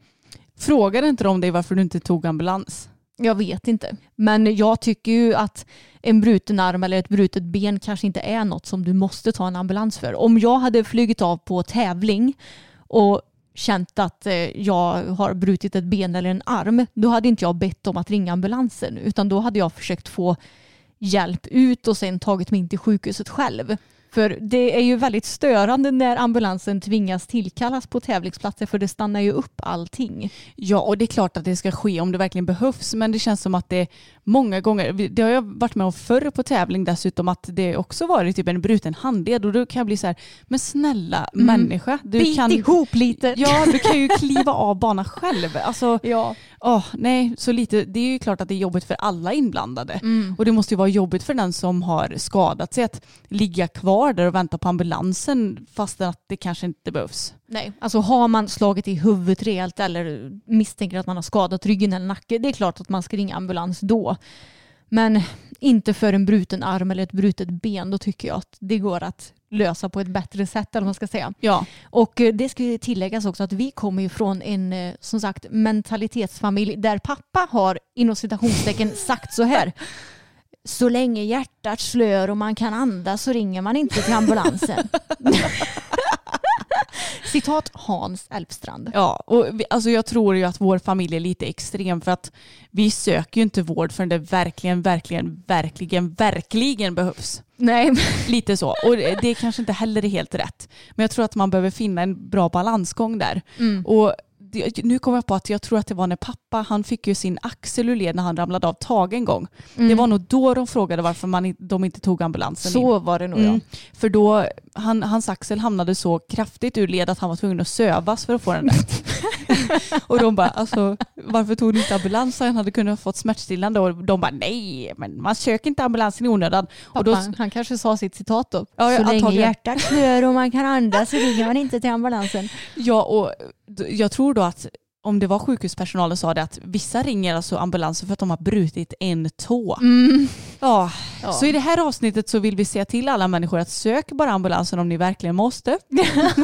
Frågade inte de dig varför du inte tog ambulans? Jag vet inte. Men jag tycker ju att en bruten arm eller ett brutet ben kanske inte är något som du måste ta en ambulans för. Om jag hade flugit av på tävling och känt att eh, jag har brutit ett ben eller en arm, då hade inte jag bett om att ringa ambulansen, utan då hade jag försökt få hjälp ut och sen tagit mig in till sjukhuset själv. För det är ju väldigt störande när ambulansen tvingas tillkallas på tävlingsplatser för det stannar ju upp allting. Ja, och det är klart att det ska ske om det verkligen behövs, men det känns som att det många gånger, det har jag varit med om förr på tävling dessutom, att det också varit typ en bruten handled och då kan jag bli så här, men snälla människa, du Bit kan, ihop lite! ja, du kan ju kliva av banan själv. Alltså, ja. åh, nej, så lite, det är ju klart att det är jobbigt för alla inblandade. Mm. Och det måste ju vara jobbigt för den som har skadat sig att ligga kvar där och vänta på ambulansen fast att det kanske inte behövs. Nej, alltså har man slagit i huvudet rejält eller misstänker att man har skadat ryggen eller nacken, det är klart att man ska ringa ambulans då. Men inte för en bruten arm eller ett brutet ben, då tycker jag att det går att lösa på ett bättre sätt eller man ska säga. Ja, Och eh, det ska tilläggas också att vi kommer ju från en eh, som sagt mentalitetsfamilj där pappa har inom citationstecken sagt så här. Så länge hjärtat slör och man kan andas så ringer man inte till ambulansen. Citat Hans Elfstrand. Ja, och vi, alltså jag tror ju att vår familj är lite extrem för att vi söker ju inte vård förrän det verkligen, verkligen, verkligen, verkligen behövs. Nej, Lite så. Och det det kanske inte heller är helt rätt. Men jag tror att man behöver finna en bra balansgång där. Och nu kommer jag på att jag tror att det var när pappa, han fick ju sin axel ur led när han ramlade av tag en gång. Mm. Det var nog då de frågade varför man, de inte tog ambulansen in. Så var det nog Mm. ja. För då, han, hans axel hamnade så kraftigt ur led att han var tvungen att sövas för att få den rätt. och de bara, alltså varför tog ni inte ambulans? Han hade kunnat fått smärtstillande och de bara, nej, men man söker inte ambulansen i onödan. Pappa, Och då, han kanske sa sitt citat då. Ja, så länge hjärtat klör och man kan andas så ringer man inte till ambulansen. ja, och jag tror då att om det var sjukhuspersonalen sa det att vissa ringer alltså ambulansen för att de har brutit en tå. Mm. Ja. Ja. Så i det här avsnittet så vill vi säga till alla människor att sök bara ambulansen om ni verkligen måste.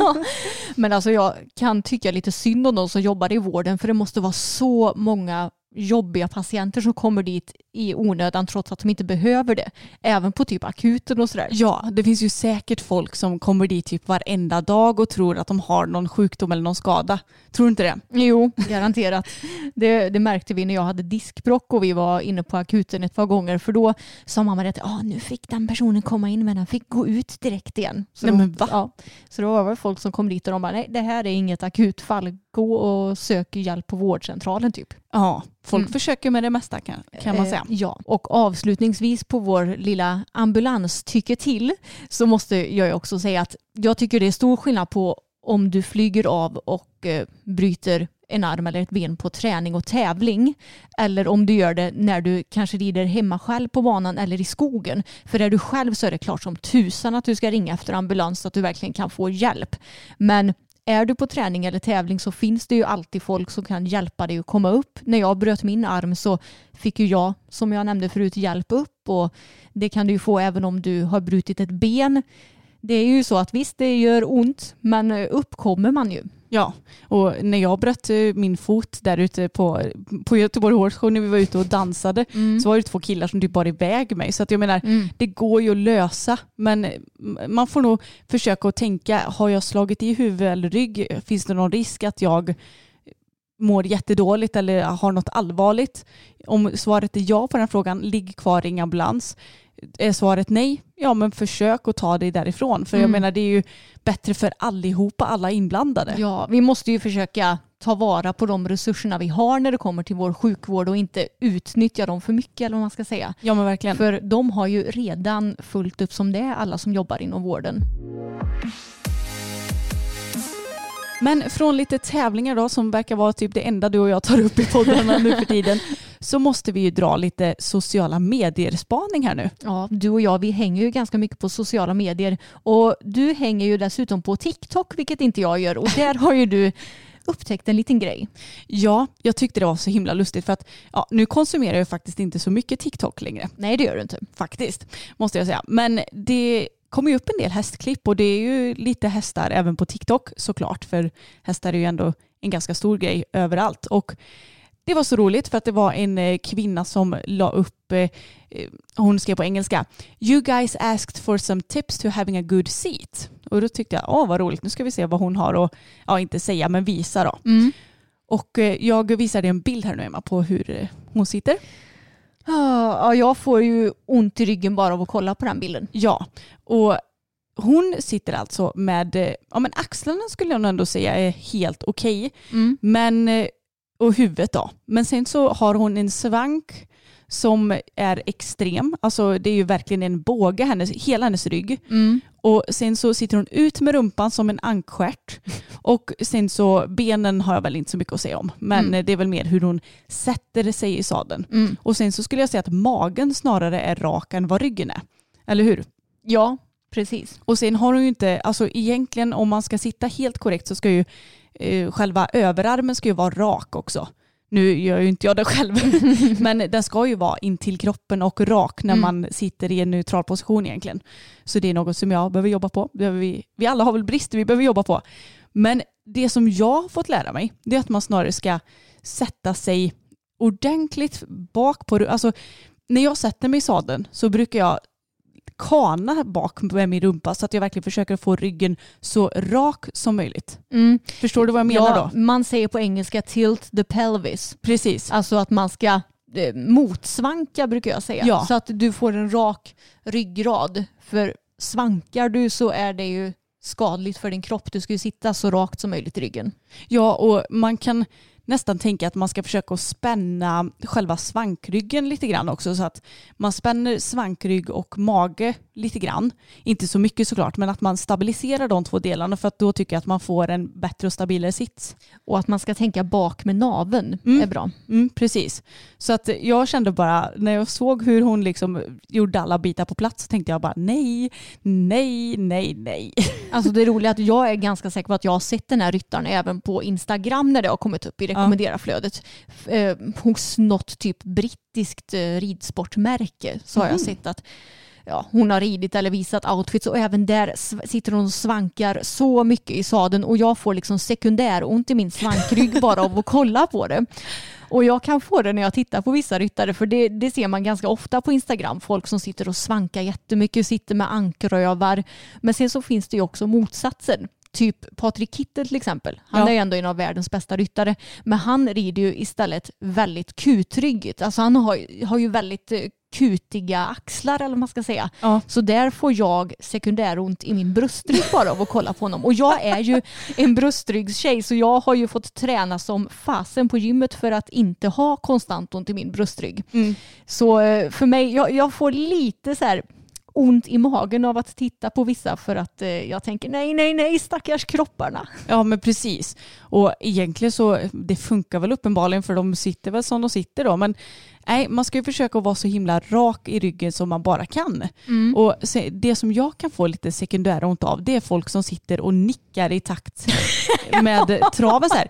Men alltså jag kan tycka lite synd om de som jobbar i vården för det måste vara så många jobbiga patienter som kommer dit i onödan trots att de inte behöver det. Även på typ akuten och sådär. Ja, det finns ju säkert folk som kommer dit typ varenda dag och tror att de har någon sjukdom eller någon skada. Tror du inte det? Jo, garanterat. Det, det märkte vi när jag hade diskbrock och vi var inne på akuten ett par gånger för då sa mamma att ah, nu fick den personen komma in men den fick gå ut direkt igen. Så Nej, men va? Ja, så då var det folk som kom dit och de bara nej det här är inget akutfall. Gå och sök hjälp på vårdcentralen typ. Ja, folk Mm. försöker med det mesta kan, kan man Eh, säga. Ja, och avslutningsvis på vår lilla ambulans tycker till så måste jag ju också säga att jag tycker det är stor skillnad på om du flyger av och eh, bryter en arm eller ett ben på träning och tävling eller om du gör det när du kanske rider hemma själv på banan eller i skogen. För är du själv så är det klart som tusan att du ska ringa efter ambulans så att du verkligen kan få hjälp. Men är du på träning eller tävling så finns det ju alltid folk som kan hjälpa dig att komma upp. När jag bröt min arm så fick ju jag, som jag nämnde förut, hjälp upp och det kan du ju få även om du har brutit ett ben. Det är ju så att visst, det gör ont, men upp kommer man ju. Ja, och när jag bröt eh, min fot där ute på, på Göteborg Horse när vi var ute och dansade så var det två killar som typ bar iväg mig. Så att jag menar, Mm. det går ju att lösa. Men eh, man får nog försöka att tänka, har jag slagit i huvud eller rygg? Finns det någon risk att jag mår jättedåligt eller har något allvarligt? Om svaret är ja på den frågan, ligg kvar, ring ambulans. Är svaret nej, ja men försök att ta dig därifrån. För jag Mm. menar det är ju bättre för allihopa, alla inblandade. Ja, vi måste ju försöka ta vara på de resurserna vi har när det kommer till vår sjukvård och inte utnyttja dem för mycket eller vad man ska säga. Ja men verkligen. För de har ju redan fullt upp som det är, alla som jobbar inom vården. Men från lite tävlingar då som verkar vara typ det enda du och jag tar upp i poddarna nu för tiden så måste vi ju dra lite sociala medier-spaning här nu. Ja, du och jag vi hänger ju ganska mycket på sociala medier och du hänger ju dessutom på TikTok vilket inte jag gör och där har ju du upptäckt en liten grej. Ja, jag tyckte det var så himla lustigt för att ja, nu konsumerar jag faktiskt inte så mycket TikTok längre. Nej det gör du inte. Faktiskt, måste jag säga. Men det kommer ju upp en del hästklipp och det är ju lite hästar även på TikTok såklart för hästar är ju ändå en ganska stor grej överallt. Och det var så roligt för att det var en eh, kvinna som la upp, eh, eh, hon skrev på engelska, You guys asked for some tips to having a good seat. Och då tyckte jag, åh vad roligt, nu ska vi se vad hon har och, ja inte säga men visa då. Och eh, jag visar dig en bild här nu Emma på hur hon sitter. Ja, jag får ju ont i ryggen bara av att kolla på den bilden. Ja, och hon sitter alltså med, ja men axlarna skulle jag nog ändå säga är helt okej. Men, eh, och huvudet då. Men sen så har hon en svank som är extrem. Alltså det är ju verkligen en båge, hennes, hela hennes rygg. Och sen så sitter hon ut med rumpan som en ankstjärt. Och sen så benen har jag väl inte så mycket att säga om. Men Mm. det är väl mer hur hon sätter sig i sadeln. Och sen så skulle jag säga att magen snarare är rak än vad ryggen är. Eller hur? Ja, precis. Och sen har hon ju inte, alltså egentligen om man ska sitta helt korrekt så ska ju själva överarmen ska ju vara rak också. Nu gör ju inte jag det själv, men den ska ju vara in till kroppen och rak när Mm. man sitter i en neutral position egentligen. Så det är något som jag behöver jobba på. Behöver vi, vi alla har väl brister vi behöver jobba på. Men det som jag har fått lära mig det är att man snarare ska sätta sig ordentligt bak på, alltså när jag sätter mig i sadeln så brukar jag kana bak med min rumpa så att jag verkligen försöker få ryggen så rak som möjligt. Förstår du vad jag menar ja, då? Man säger på engelska tilt the pelvis. Precis. Alltså att man ska eh, motsvanka brukar jag säga. Ja. Så att du får en rak ryggrad. För svankar du så är det ju skadligt för din kropp. Du ska ju sitta så rakt som möjligt i ryggen. Ja, och man kan nästan tänka att man ska försöka spänna själva svankryggen lite grann också så att man spänner svankrygg och mage lite grann. Inte så mycket såklart, men att man stabiliserar de två delarna för att då tycker jag att man får en bättre och stabilare sits. Och att man ska tänka bak med naveln Mm. är bra. Mm, precis. Så att jag kände bara, när jag såg hur hon liksom gjorde alla bitar på plats så tänkte jag bara nej, nej, nej, nej. Alltså det roliga är att jag är ganska säker på att jag har sett den här ryttaren även på Instagram när det har kommit upp i rekommendera-flödet. Eh, hos något typ brittiskt eh, ridsportmärke så har jag sett att ja, hon har ridit eller visat outfits och även där sitter hon och svankar så mycket i sadeln och jag får liksom sekundär ont i min svankrygg bara av att kolla på det. Och jag kan få det när jag tittar på vissa ryttare för det, det ser man ganska ofta på Instagram. Folk som sitter och svankar jättemycket, sitter med ankrövar. Men sen så finns det ju också motsatsen. Typ Patrik Kittel till exempel. Han Ja. är ju ändå en av världens bästa ryttare. Men han rider ju istället väldigt kutryggigt. Alltså han har, har ju väldigt eh, kutiga axlar eller vad man ska säga. Ja. Så där får jag sekundäront i min bröstrygg bara av att kolla på honom. Och jag är ju en bröstryggstjej så jag har ju fått träna som fasen på gymmet för att inte ha konstant ont i min bröstrygg. Mm. Så eh, för mig, jag, jag får lite så här ont i magen av att titta på vissa för att eh, jag tänker nej, nej, nej, stackars kropparna. Ja men precis. Och egentligen så det funkar väl uppenbarligen för de sitter väl som de sitter då. Men nej, man ska ju försöka vara så himla rak i ryggen som man bara kan. Och se, det som jag kan få lite sekundära ont av det är folk som sitter och nickar i takt med traven så här.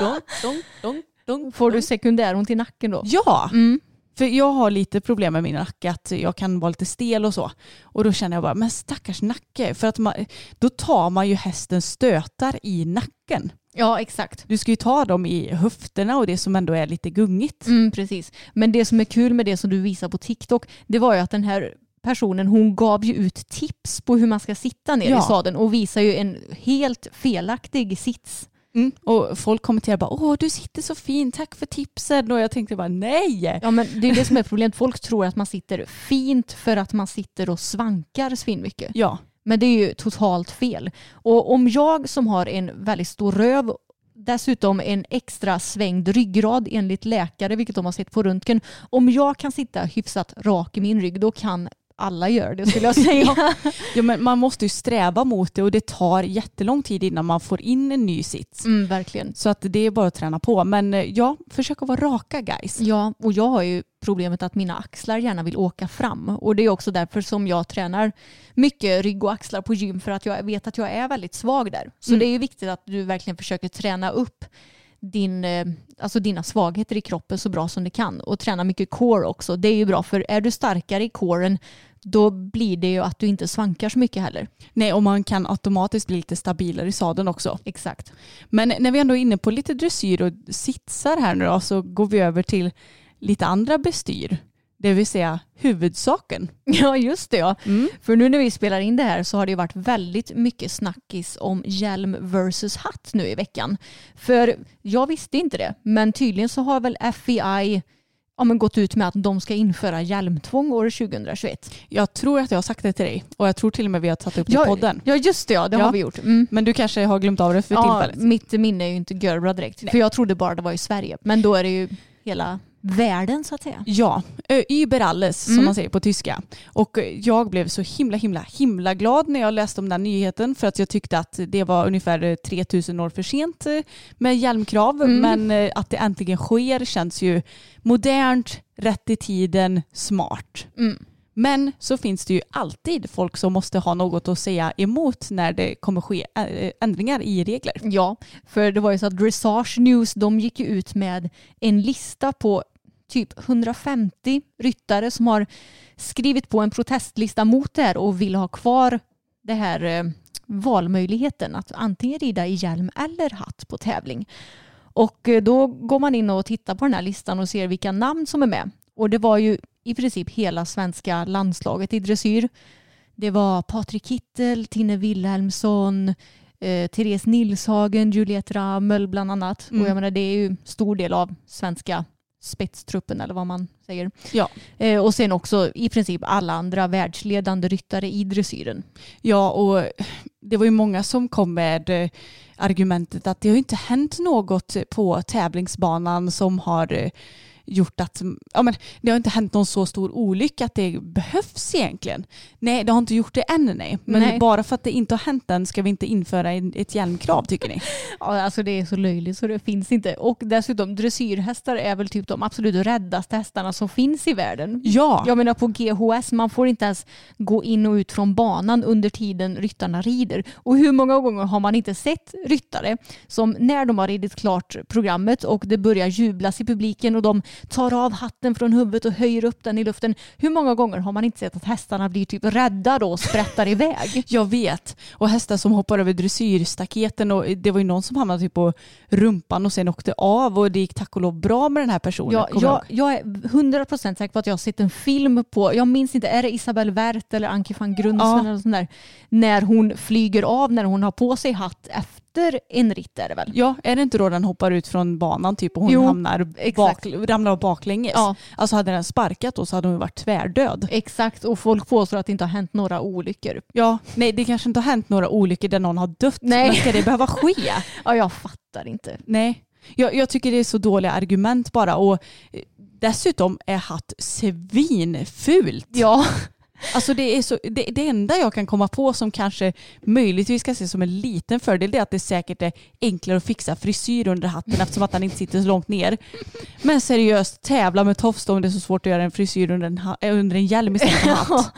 Dong, dong, dong, Får du sekundäront i nacken då? Ja, Mm. För jag har lite problem med min nacke, att jag kan vara lite stel och så. Och då känner jag bara, men stackars nacke, för att man, då tar man ju hästens stötar i nacken. Ja, exakt. Du ska ju ta dem i höfterna och det som ändå är lite gungigt. Mm, precis. Men det som är kul med det som du visar på TikTok, det var ju att den här personen hon gav ju ut tips på hur man ska sitta ner Ja. i sadeln och visar ju en helt felaktig sits. Mm. Och folk kommenterar bara, åh du sitter så fint, tack för tipsen. Och jag tänkte bara, nej! Ja men det är det som är problemet. Folk tror att man sitter fint för att man sitter och svankar svinmycket. Ja, Men det är ju totalt fel. Och om jag som har en väldigt stor röv dessutom en extra svängd ryggrad enligt läkare, vilket de har sett på röntgen. Om jag kan sitta hyfsat rak i min rygg, då kan alla göra det skulle jag säga. ja men man måste ju sträva mot det och det tar jättelång tid innan man får in en ny sits. Mm, verkligen. Så att det är bara att träna på. Men eh, ja, försök att vara raka guys. Ja, och jag har ju problemet att mina axlar gärna vill åka fram. Och det är också därför som jag tränar mycket rygg och axlar på gym för att jag vet att jag är väldigt svag där. Så Mm. det är ju viktigt att du verkligen försöker träna upp din, eh, alltså dina svagheter i kroppen så bra som du kan. Och träna mycket core också. Det är ju bra för är du starkare i coren då blir det ju att du inte svankar så mycket heller. Nej, och man kan automatiskt bli lite stabilare i sadeln också. Exakt. Men när vi ändå är inne på lite dressyr och sitsar här nu då, så går vi över till lite andra bestyr. Det vill säga huvudsaken. Ja, just det ja. Mm. För nu när vi spelar in det här så har det ju varit väldigt mycket snackis om hjälm versus hatt nu i veckan. För jag visste inte det, men tydligen så har väl FEI ja, men gått ut med att de ska införa hjälmtvång år 2021. Jag tror att jag har sagt det till dig och jag tror till och med vi har tagit upp det i podden. ja just det ja, det Ja. har vi gjort. Mm. Men du kanske har glömt av det för Ja, tillfället. mitt minne är ju inte görbra direkt. Nej. För jag trodde bara det var i Sverige. Men då är det ju hela världen så att säga. Ja, über alles som Mm. man säger på tyska. Och jag blev så himla himla himla glad när jag läste om den nyheten för att jag tyckte att det var ungefär eh, 3000 år för sent med hjälmkrav. Mm. Men att det äntligen sker känns ju modernt, rätt i tiden, smart. Mm. Men så finns det ju alltid folk som måste ha något att säga emot när det kommer ske eh, ändringar i regler. Ja, för det var ju så att Dressage News de gick ju ut med en lista på typ 150 ryttare som har skrivit på en protestlista mot det här och vill ha kvar det här eh, valmöjligheten att antingen rida i hjälm eller hatt på tävling. Och eh, då går man in och tittar på den här listan och ser vilka namn som är med. Och det var ju i princip hela svenska landslaget i dressyr. Det var Patrik Kittel, Tinne Wilhelmsson, eh, Therese Nilshagen, Juliette Ramel bland annat. Mm. Och jag menar det är ju stor del av svenska spetstruppen eller vad man säger. Ja. Eh, och sen också i princip alla andra världsledande ryttare i dressyren. Ja, och det var ju många som kom med eh, argumentet att det har inte hänt något på tävlingsbanan som har eh, gjort att ja, men det har inte hänt någon så stor olycka att det behövs egentligen. Nej, det har inte gjort det än nej. Men Nej. bara för att det inte har hänt än ska vi inte införa ett hjälmkrav tycker ni? Ja, alltså det är så löjligt så det finns inte. Och dessutom dressyrhästar är väl typ de absolut räddaste hästarna som finns i världen. Ja, Jag menar på GHS, man får inte ens gå in och ut från banan under tiden ryttarna rider. Och hur många gånger har man inte sett ryttare som när de har ridit klart programmet och det börjar jublas i publiken och de tar av hatten från huvudet och höjer upp den i luften. Hur många gånger har man inte sett att hästarna blir typ rädda då och sprättar iväg? jag vet. Och hästar som hoppar över dressyrstaketen och det var ju någon som hamnade typ på rumpan och sen åkte av och det gick tack och lov bra med den här personen. Kommer jag jag, är 100% säker på att jag har sett en film på, jag minns inte, är det Isabelle Wert eller Anki van Grundsen Ja. eller sånt där, när hon flyger av när hon har på sig hatt efter en ritt är det väl? Ja, är det inte då den hoppar ut från banan typ och hon Jo, hamnar bak, ramlar baklänges? Ja. Alltså hade den sparkat då så hade hon varit tvärdöd. Exakt, och folk påstår att det inte har hänt några olyckor. Ja, nej det kanske inte har hänt några olyckor där någon har dött. Nej. Men ska det behöva ske? Ja, jag fattar inte. Nej. Jag, jag tycker det är så dåliga argument bara och eh, dessutom är hatt svinfult. Ja, Alltså det, är så, det, det enda jag kan komma på som kanske möjligtvis ska ses som en liten fördel det är att det säkert är enklare att fixa frisyr under hatten eftersom att den inte sitter så långt ner. Men seriöst, tävla med tofs om det är så svårt att göra en frisyr under en, eh, under en hjälm istället för hatt.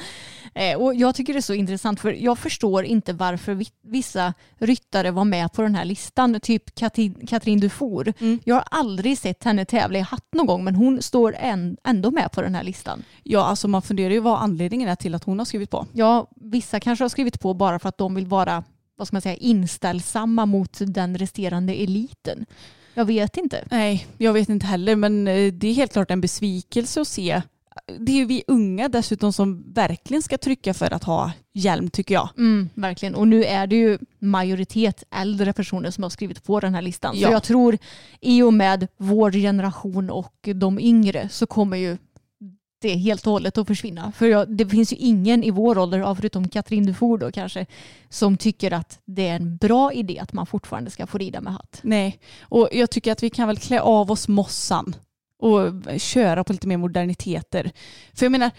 Eh, och jag tycker det är så intressant för jag förstår inte varför vi- vissa ryttare var med på den här listan. Typ Katrin, Katrin Dufour. Mm. Jag har aldrig sett henne tävla i hatt någon gång men hon står än, ändå med på den här listan. Ja, alltså man funderar ju vad anledningen är till att hon har skrivit på. Ja, vissa kanske har skrivit på bara för att de vill vara vad ska man säga, inställsamma mot den resterande eliten. Jag vet inte. Nej, jag vet inte heller men eh, det är helt klart en besvikelse att se. Det är ju vi unga dessutom som verkligen ska trycka för att ha hjälm tycker jag. Mm, verkligen. Och nu är det ju majoritet äldre personer som har skrivit på den här listan. Ja. Så jag tror i och med vår generation och de yngre så kommer ju det helt och hållet att försvinna. För jag, det finns ju ingen i vår ålder, förutom Katrin Dufour då kanske, som tycker att det är en bra idé att man fortfarande ska få rida med hatt. Nej, och jag tycker att vi kan väl klä av oss mossan och köra på lite mer moderniteter. För jag menar,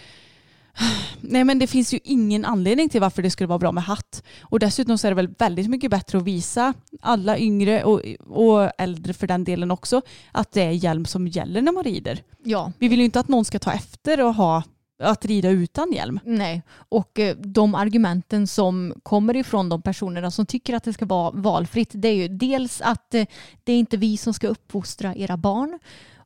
nej men det finns ju ingen anledning till varför det skulle vara bra med hatt. Och dessutom så är det väl väldigt mycket bättre att visa alla yngre och, och äldre för den delen också att det är hjälm som gäller när man rider. Ja, Vi vill ju inte att någon ska ta efter och ha att rida utan hjälm. Nej, och eh, de argumenten som kommer ifrån de personerna som tycker att det ska vara valfritt det är ju dels att eh, det är inte vi som ska uppfostra era barn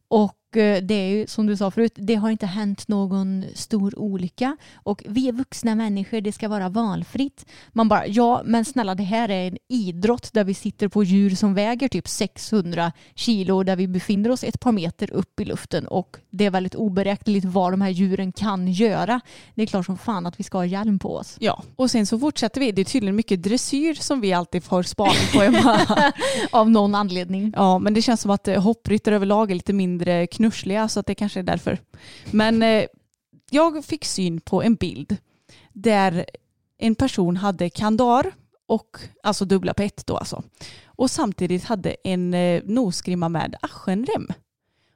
och det är ju som du sa förut, det har inte hänt någon stor olycka och vi är vuxna människor, det ska vara valfritt. Man bara, ja men snälla det här är en idrott där vi sitter på djur som väger typ 600 kilo där vi befinner oss ett par meter upp i luften och det är väldigt oberäkneligt vad de här djuren kan göra. Det är klart som fan att vi ska ha hjälm på oss. Ja, och sen så fortsätter vi. Det är tydligen mycket dressyr som vi alltid får spaning på. Av någon anledning. Ja, men det känns som att eh, hoppryttare överlag är lite mindre knussliga så att det kanske är därför. Men eh, jag fick syn på en bild där en person hade kandar och alltså dubbla på ett då alltså. Och samtidigt hade en eh, nosgrimma med aschenrem.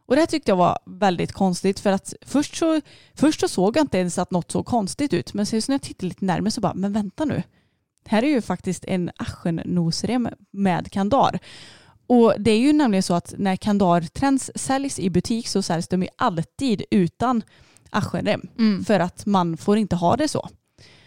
Och det här tyckte jag var väldigt konstigt för att först så, först så såg jag inte ens att något såg konstigt ut men sen när jag tittade lite närmare så bara, men vänta nu. Här är ju faktiskt en aschennosrem med kandar. Och det är ju nämligen så att när kandartrends säljs i butik så säljs de ju alltid utan aschenrem. Mm. För att man får inte ha det så.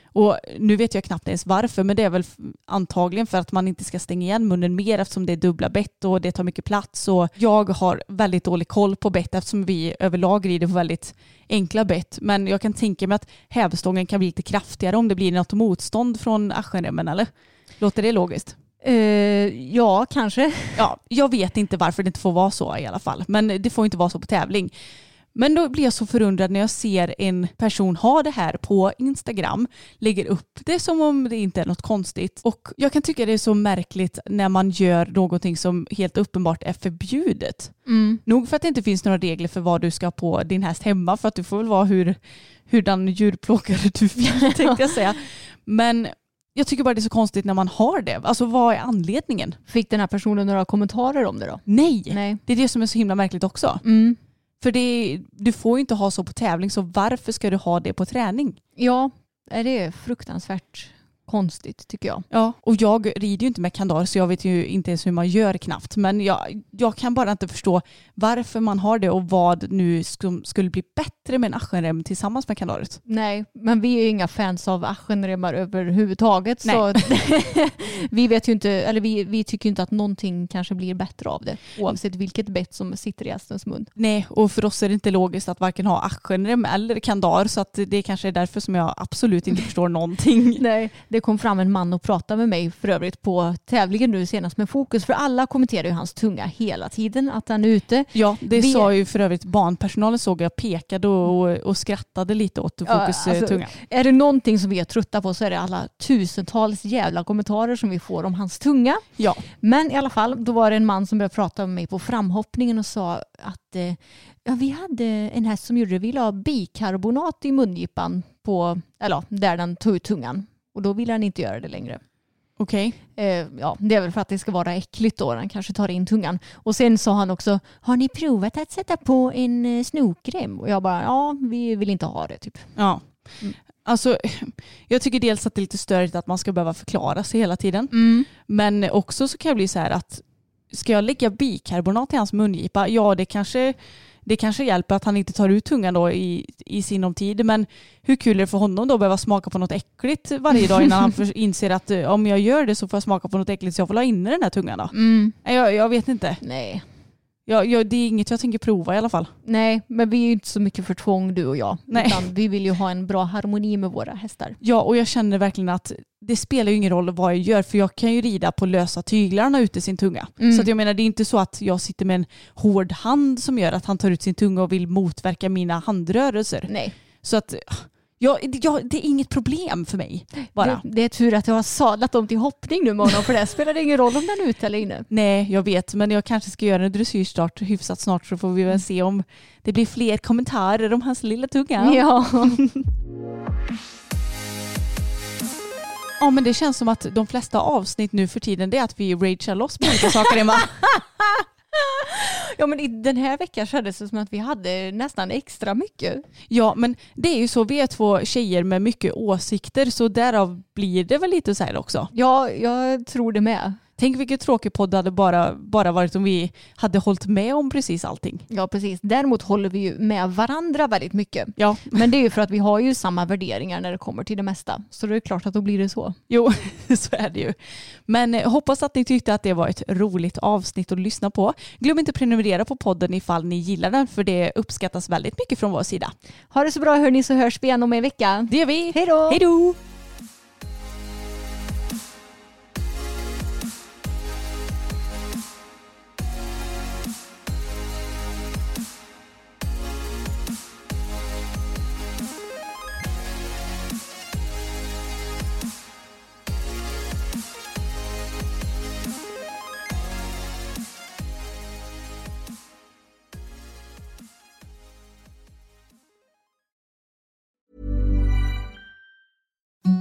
Och nu vet jag knappt ens varför men det är väl antagligen för att man inte ska stänga igen munnen mer eftersom det är dubbla bett och det tar mycket plats. Och jag har väldigt dålig koll på bett eftersom vi överlag rider på väldigt enkla bett. Men jag kan tänka mig att hävstången kan bli lite kraftigare om det blir något motstånd från aschenremmen eller? Låter det logiskt? Eh, ja, kanske. Ja, jag vet inte varför det inte får vara så i alla fall. Men det får inte vara så på tävling. Men då blir jag så förundrad när jag ser en person ha det här på Instagram, lägger upp det som om det inte är något konstigt. Och jag kan tycka det är så märkligt när man gör någonting som helt uppenbart är förbjudet. Mm. Nog för att det inte finns några regler för vad du ska ha på din häst hemma, för att du får väl vara hur, hurdan djurplågare du vill tänkte jag säga. Men jag tycker bara det är så konstigt när man har det. Alltså vad är anledningen? Fick den här personen några kommentarer om det då? Nej, Nej. det är det som är så himla märkligt också. Mm. För det, du får ju inte ha så på tävling, så varför ska du ha det på träning? Ja, är det är fruktansvärt konstigt tycker jag. Ja, och jag rider ju inte med kandar så jag vet ju inte ens hur man gör knappt. Men jag, jag kan bara inte förstå varför man har det och vad nu sk- skulle bli bättre med en aschenrem tillsammans med kandaret. Nej, men vi är ju inga fans av aschenremmar överhuvudtaget. Så vi vet ju inte, eller vi, vi tycker ju inte att någonting kanske blir bättre av det. Oavsett vilket bett som sitter i hästens mun. Nej, och för oss är det inte logiskt att varken ha aschenrem eller kandar så att det kanske är därför som jag absolut inte förstår någonting. Nej, det kom fram en man och pratade med mig för övrigt på tävlingen nu senast med fokus. För alla kommenterar ju hans tunga hela tiden, att han är ute. Ja, det Vi- sa ju för övrigt barnpersonalen såg jag pekade och, och skrattade lite åt Ja, Fokus alltså, eh, tunga. Är det någonting som vi är trötta på så är det alla tusentals jävla kommentarer som vi får om hans tunga. Ja. Men i alla fall, då var det en man som började prata med mig på framhoppningen och sa att eh, ja, vi hade en häst som gjorde det. Vi la bikarbonat i mungipan på, eller ja, där den tog ut tungan. Och då ville han inte göra det längre. Okej. Eh, ja, det är väl för att det ska vara äckligt då. Han kanske tar in tungan. Och sen sa han också, har ni provat att sätta på en eh, snokrem? Och jag bara, ja, vi vill inte ha det typ. Ja. Mm. Alltså, jag tycker dels att det är lite störigt att man ska behöva förklara sig hela tiden. Men också så kan jag bli så här att ska jag lägga bikarbonat i hans mungipa? Ja, det kanske, det kanske hjälper att han inte tar ut tungan då i, i sinom tid. Men hur kul är det för honom då att behöva smaka på något äckligt varje dag innan han för, inser att eh, om jag gör det så får jag smaka på något äckligt så jag får la inne den här tungan då? Mm. Jag, jag vet inte. Nej. Jag, jag, det är inget jag tänker prova i alla fall. Nej, men vi är ju inte så mycket för tvång du och jag. Nej. Utan vi vill ju ha en bra harmoni med våra hästar. Ja, och jag känner verkligen att det spelar ju ingen roll vad jag gör för jag kan ju rida på lösa tyglar och ut i sin tunga. Mm. Så att jag menar det är inte så att jag sitter med en hård hand som gör att han tar ut sin tunga och vill motverka mina handrörelser. Nej, Så att ja, ja, det är inget problem för mig bara. det, det är tur att jag har sadlat dem till hoppning nu med honom för det spelar ingen roll om den är ute eller inne. Nej, jag vet, men jag kanske ska göra en dressyrstart hyfsat snart så får vi väl se om det blir fler kommentarer om hans lilla tunga. Ja. Ja, men det känns som att de flesta avsnitt nu för tiden det är att vi ragear loss på olika saker Emma. ja, men den här veckan kändes det som att vi hade nästan extra mycket. Ja, men det är ju så. Vi är två tjejer med mycket åsikter så därav blir det väl lite så här också. Ja, jag tror det med. Tänk vilken tråkig podd det hade bara, bara varit om vi hade hållit med om precis allting. Ja, precis. Däremot håller vi ju med varandra väldigt mycket. Ja, Men det är ju för att vi har ju samma värderingar när det kommer till det mesta. Så det är klart att då blir det så. jo, så är det ju. Men eh, hoppas att ni tyckte att det var ett roligt avsnitt att lyssna på. Glöm inte att prenumerera på podden ifall ni gillar den för det uppskattas väldigt mycket från vår sida. Ha det så bra hörni så hörs vi igen om en vecka. Det gör vi. Hej då! Hej då!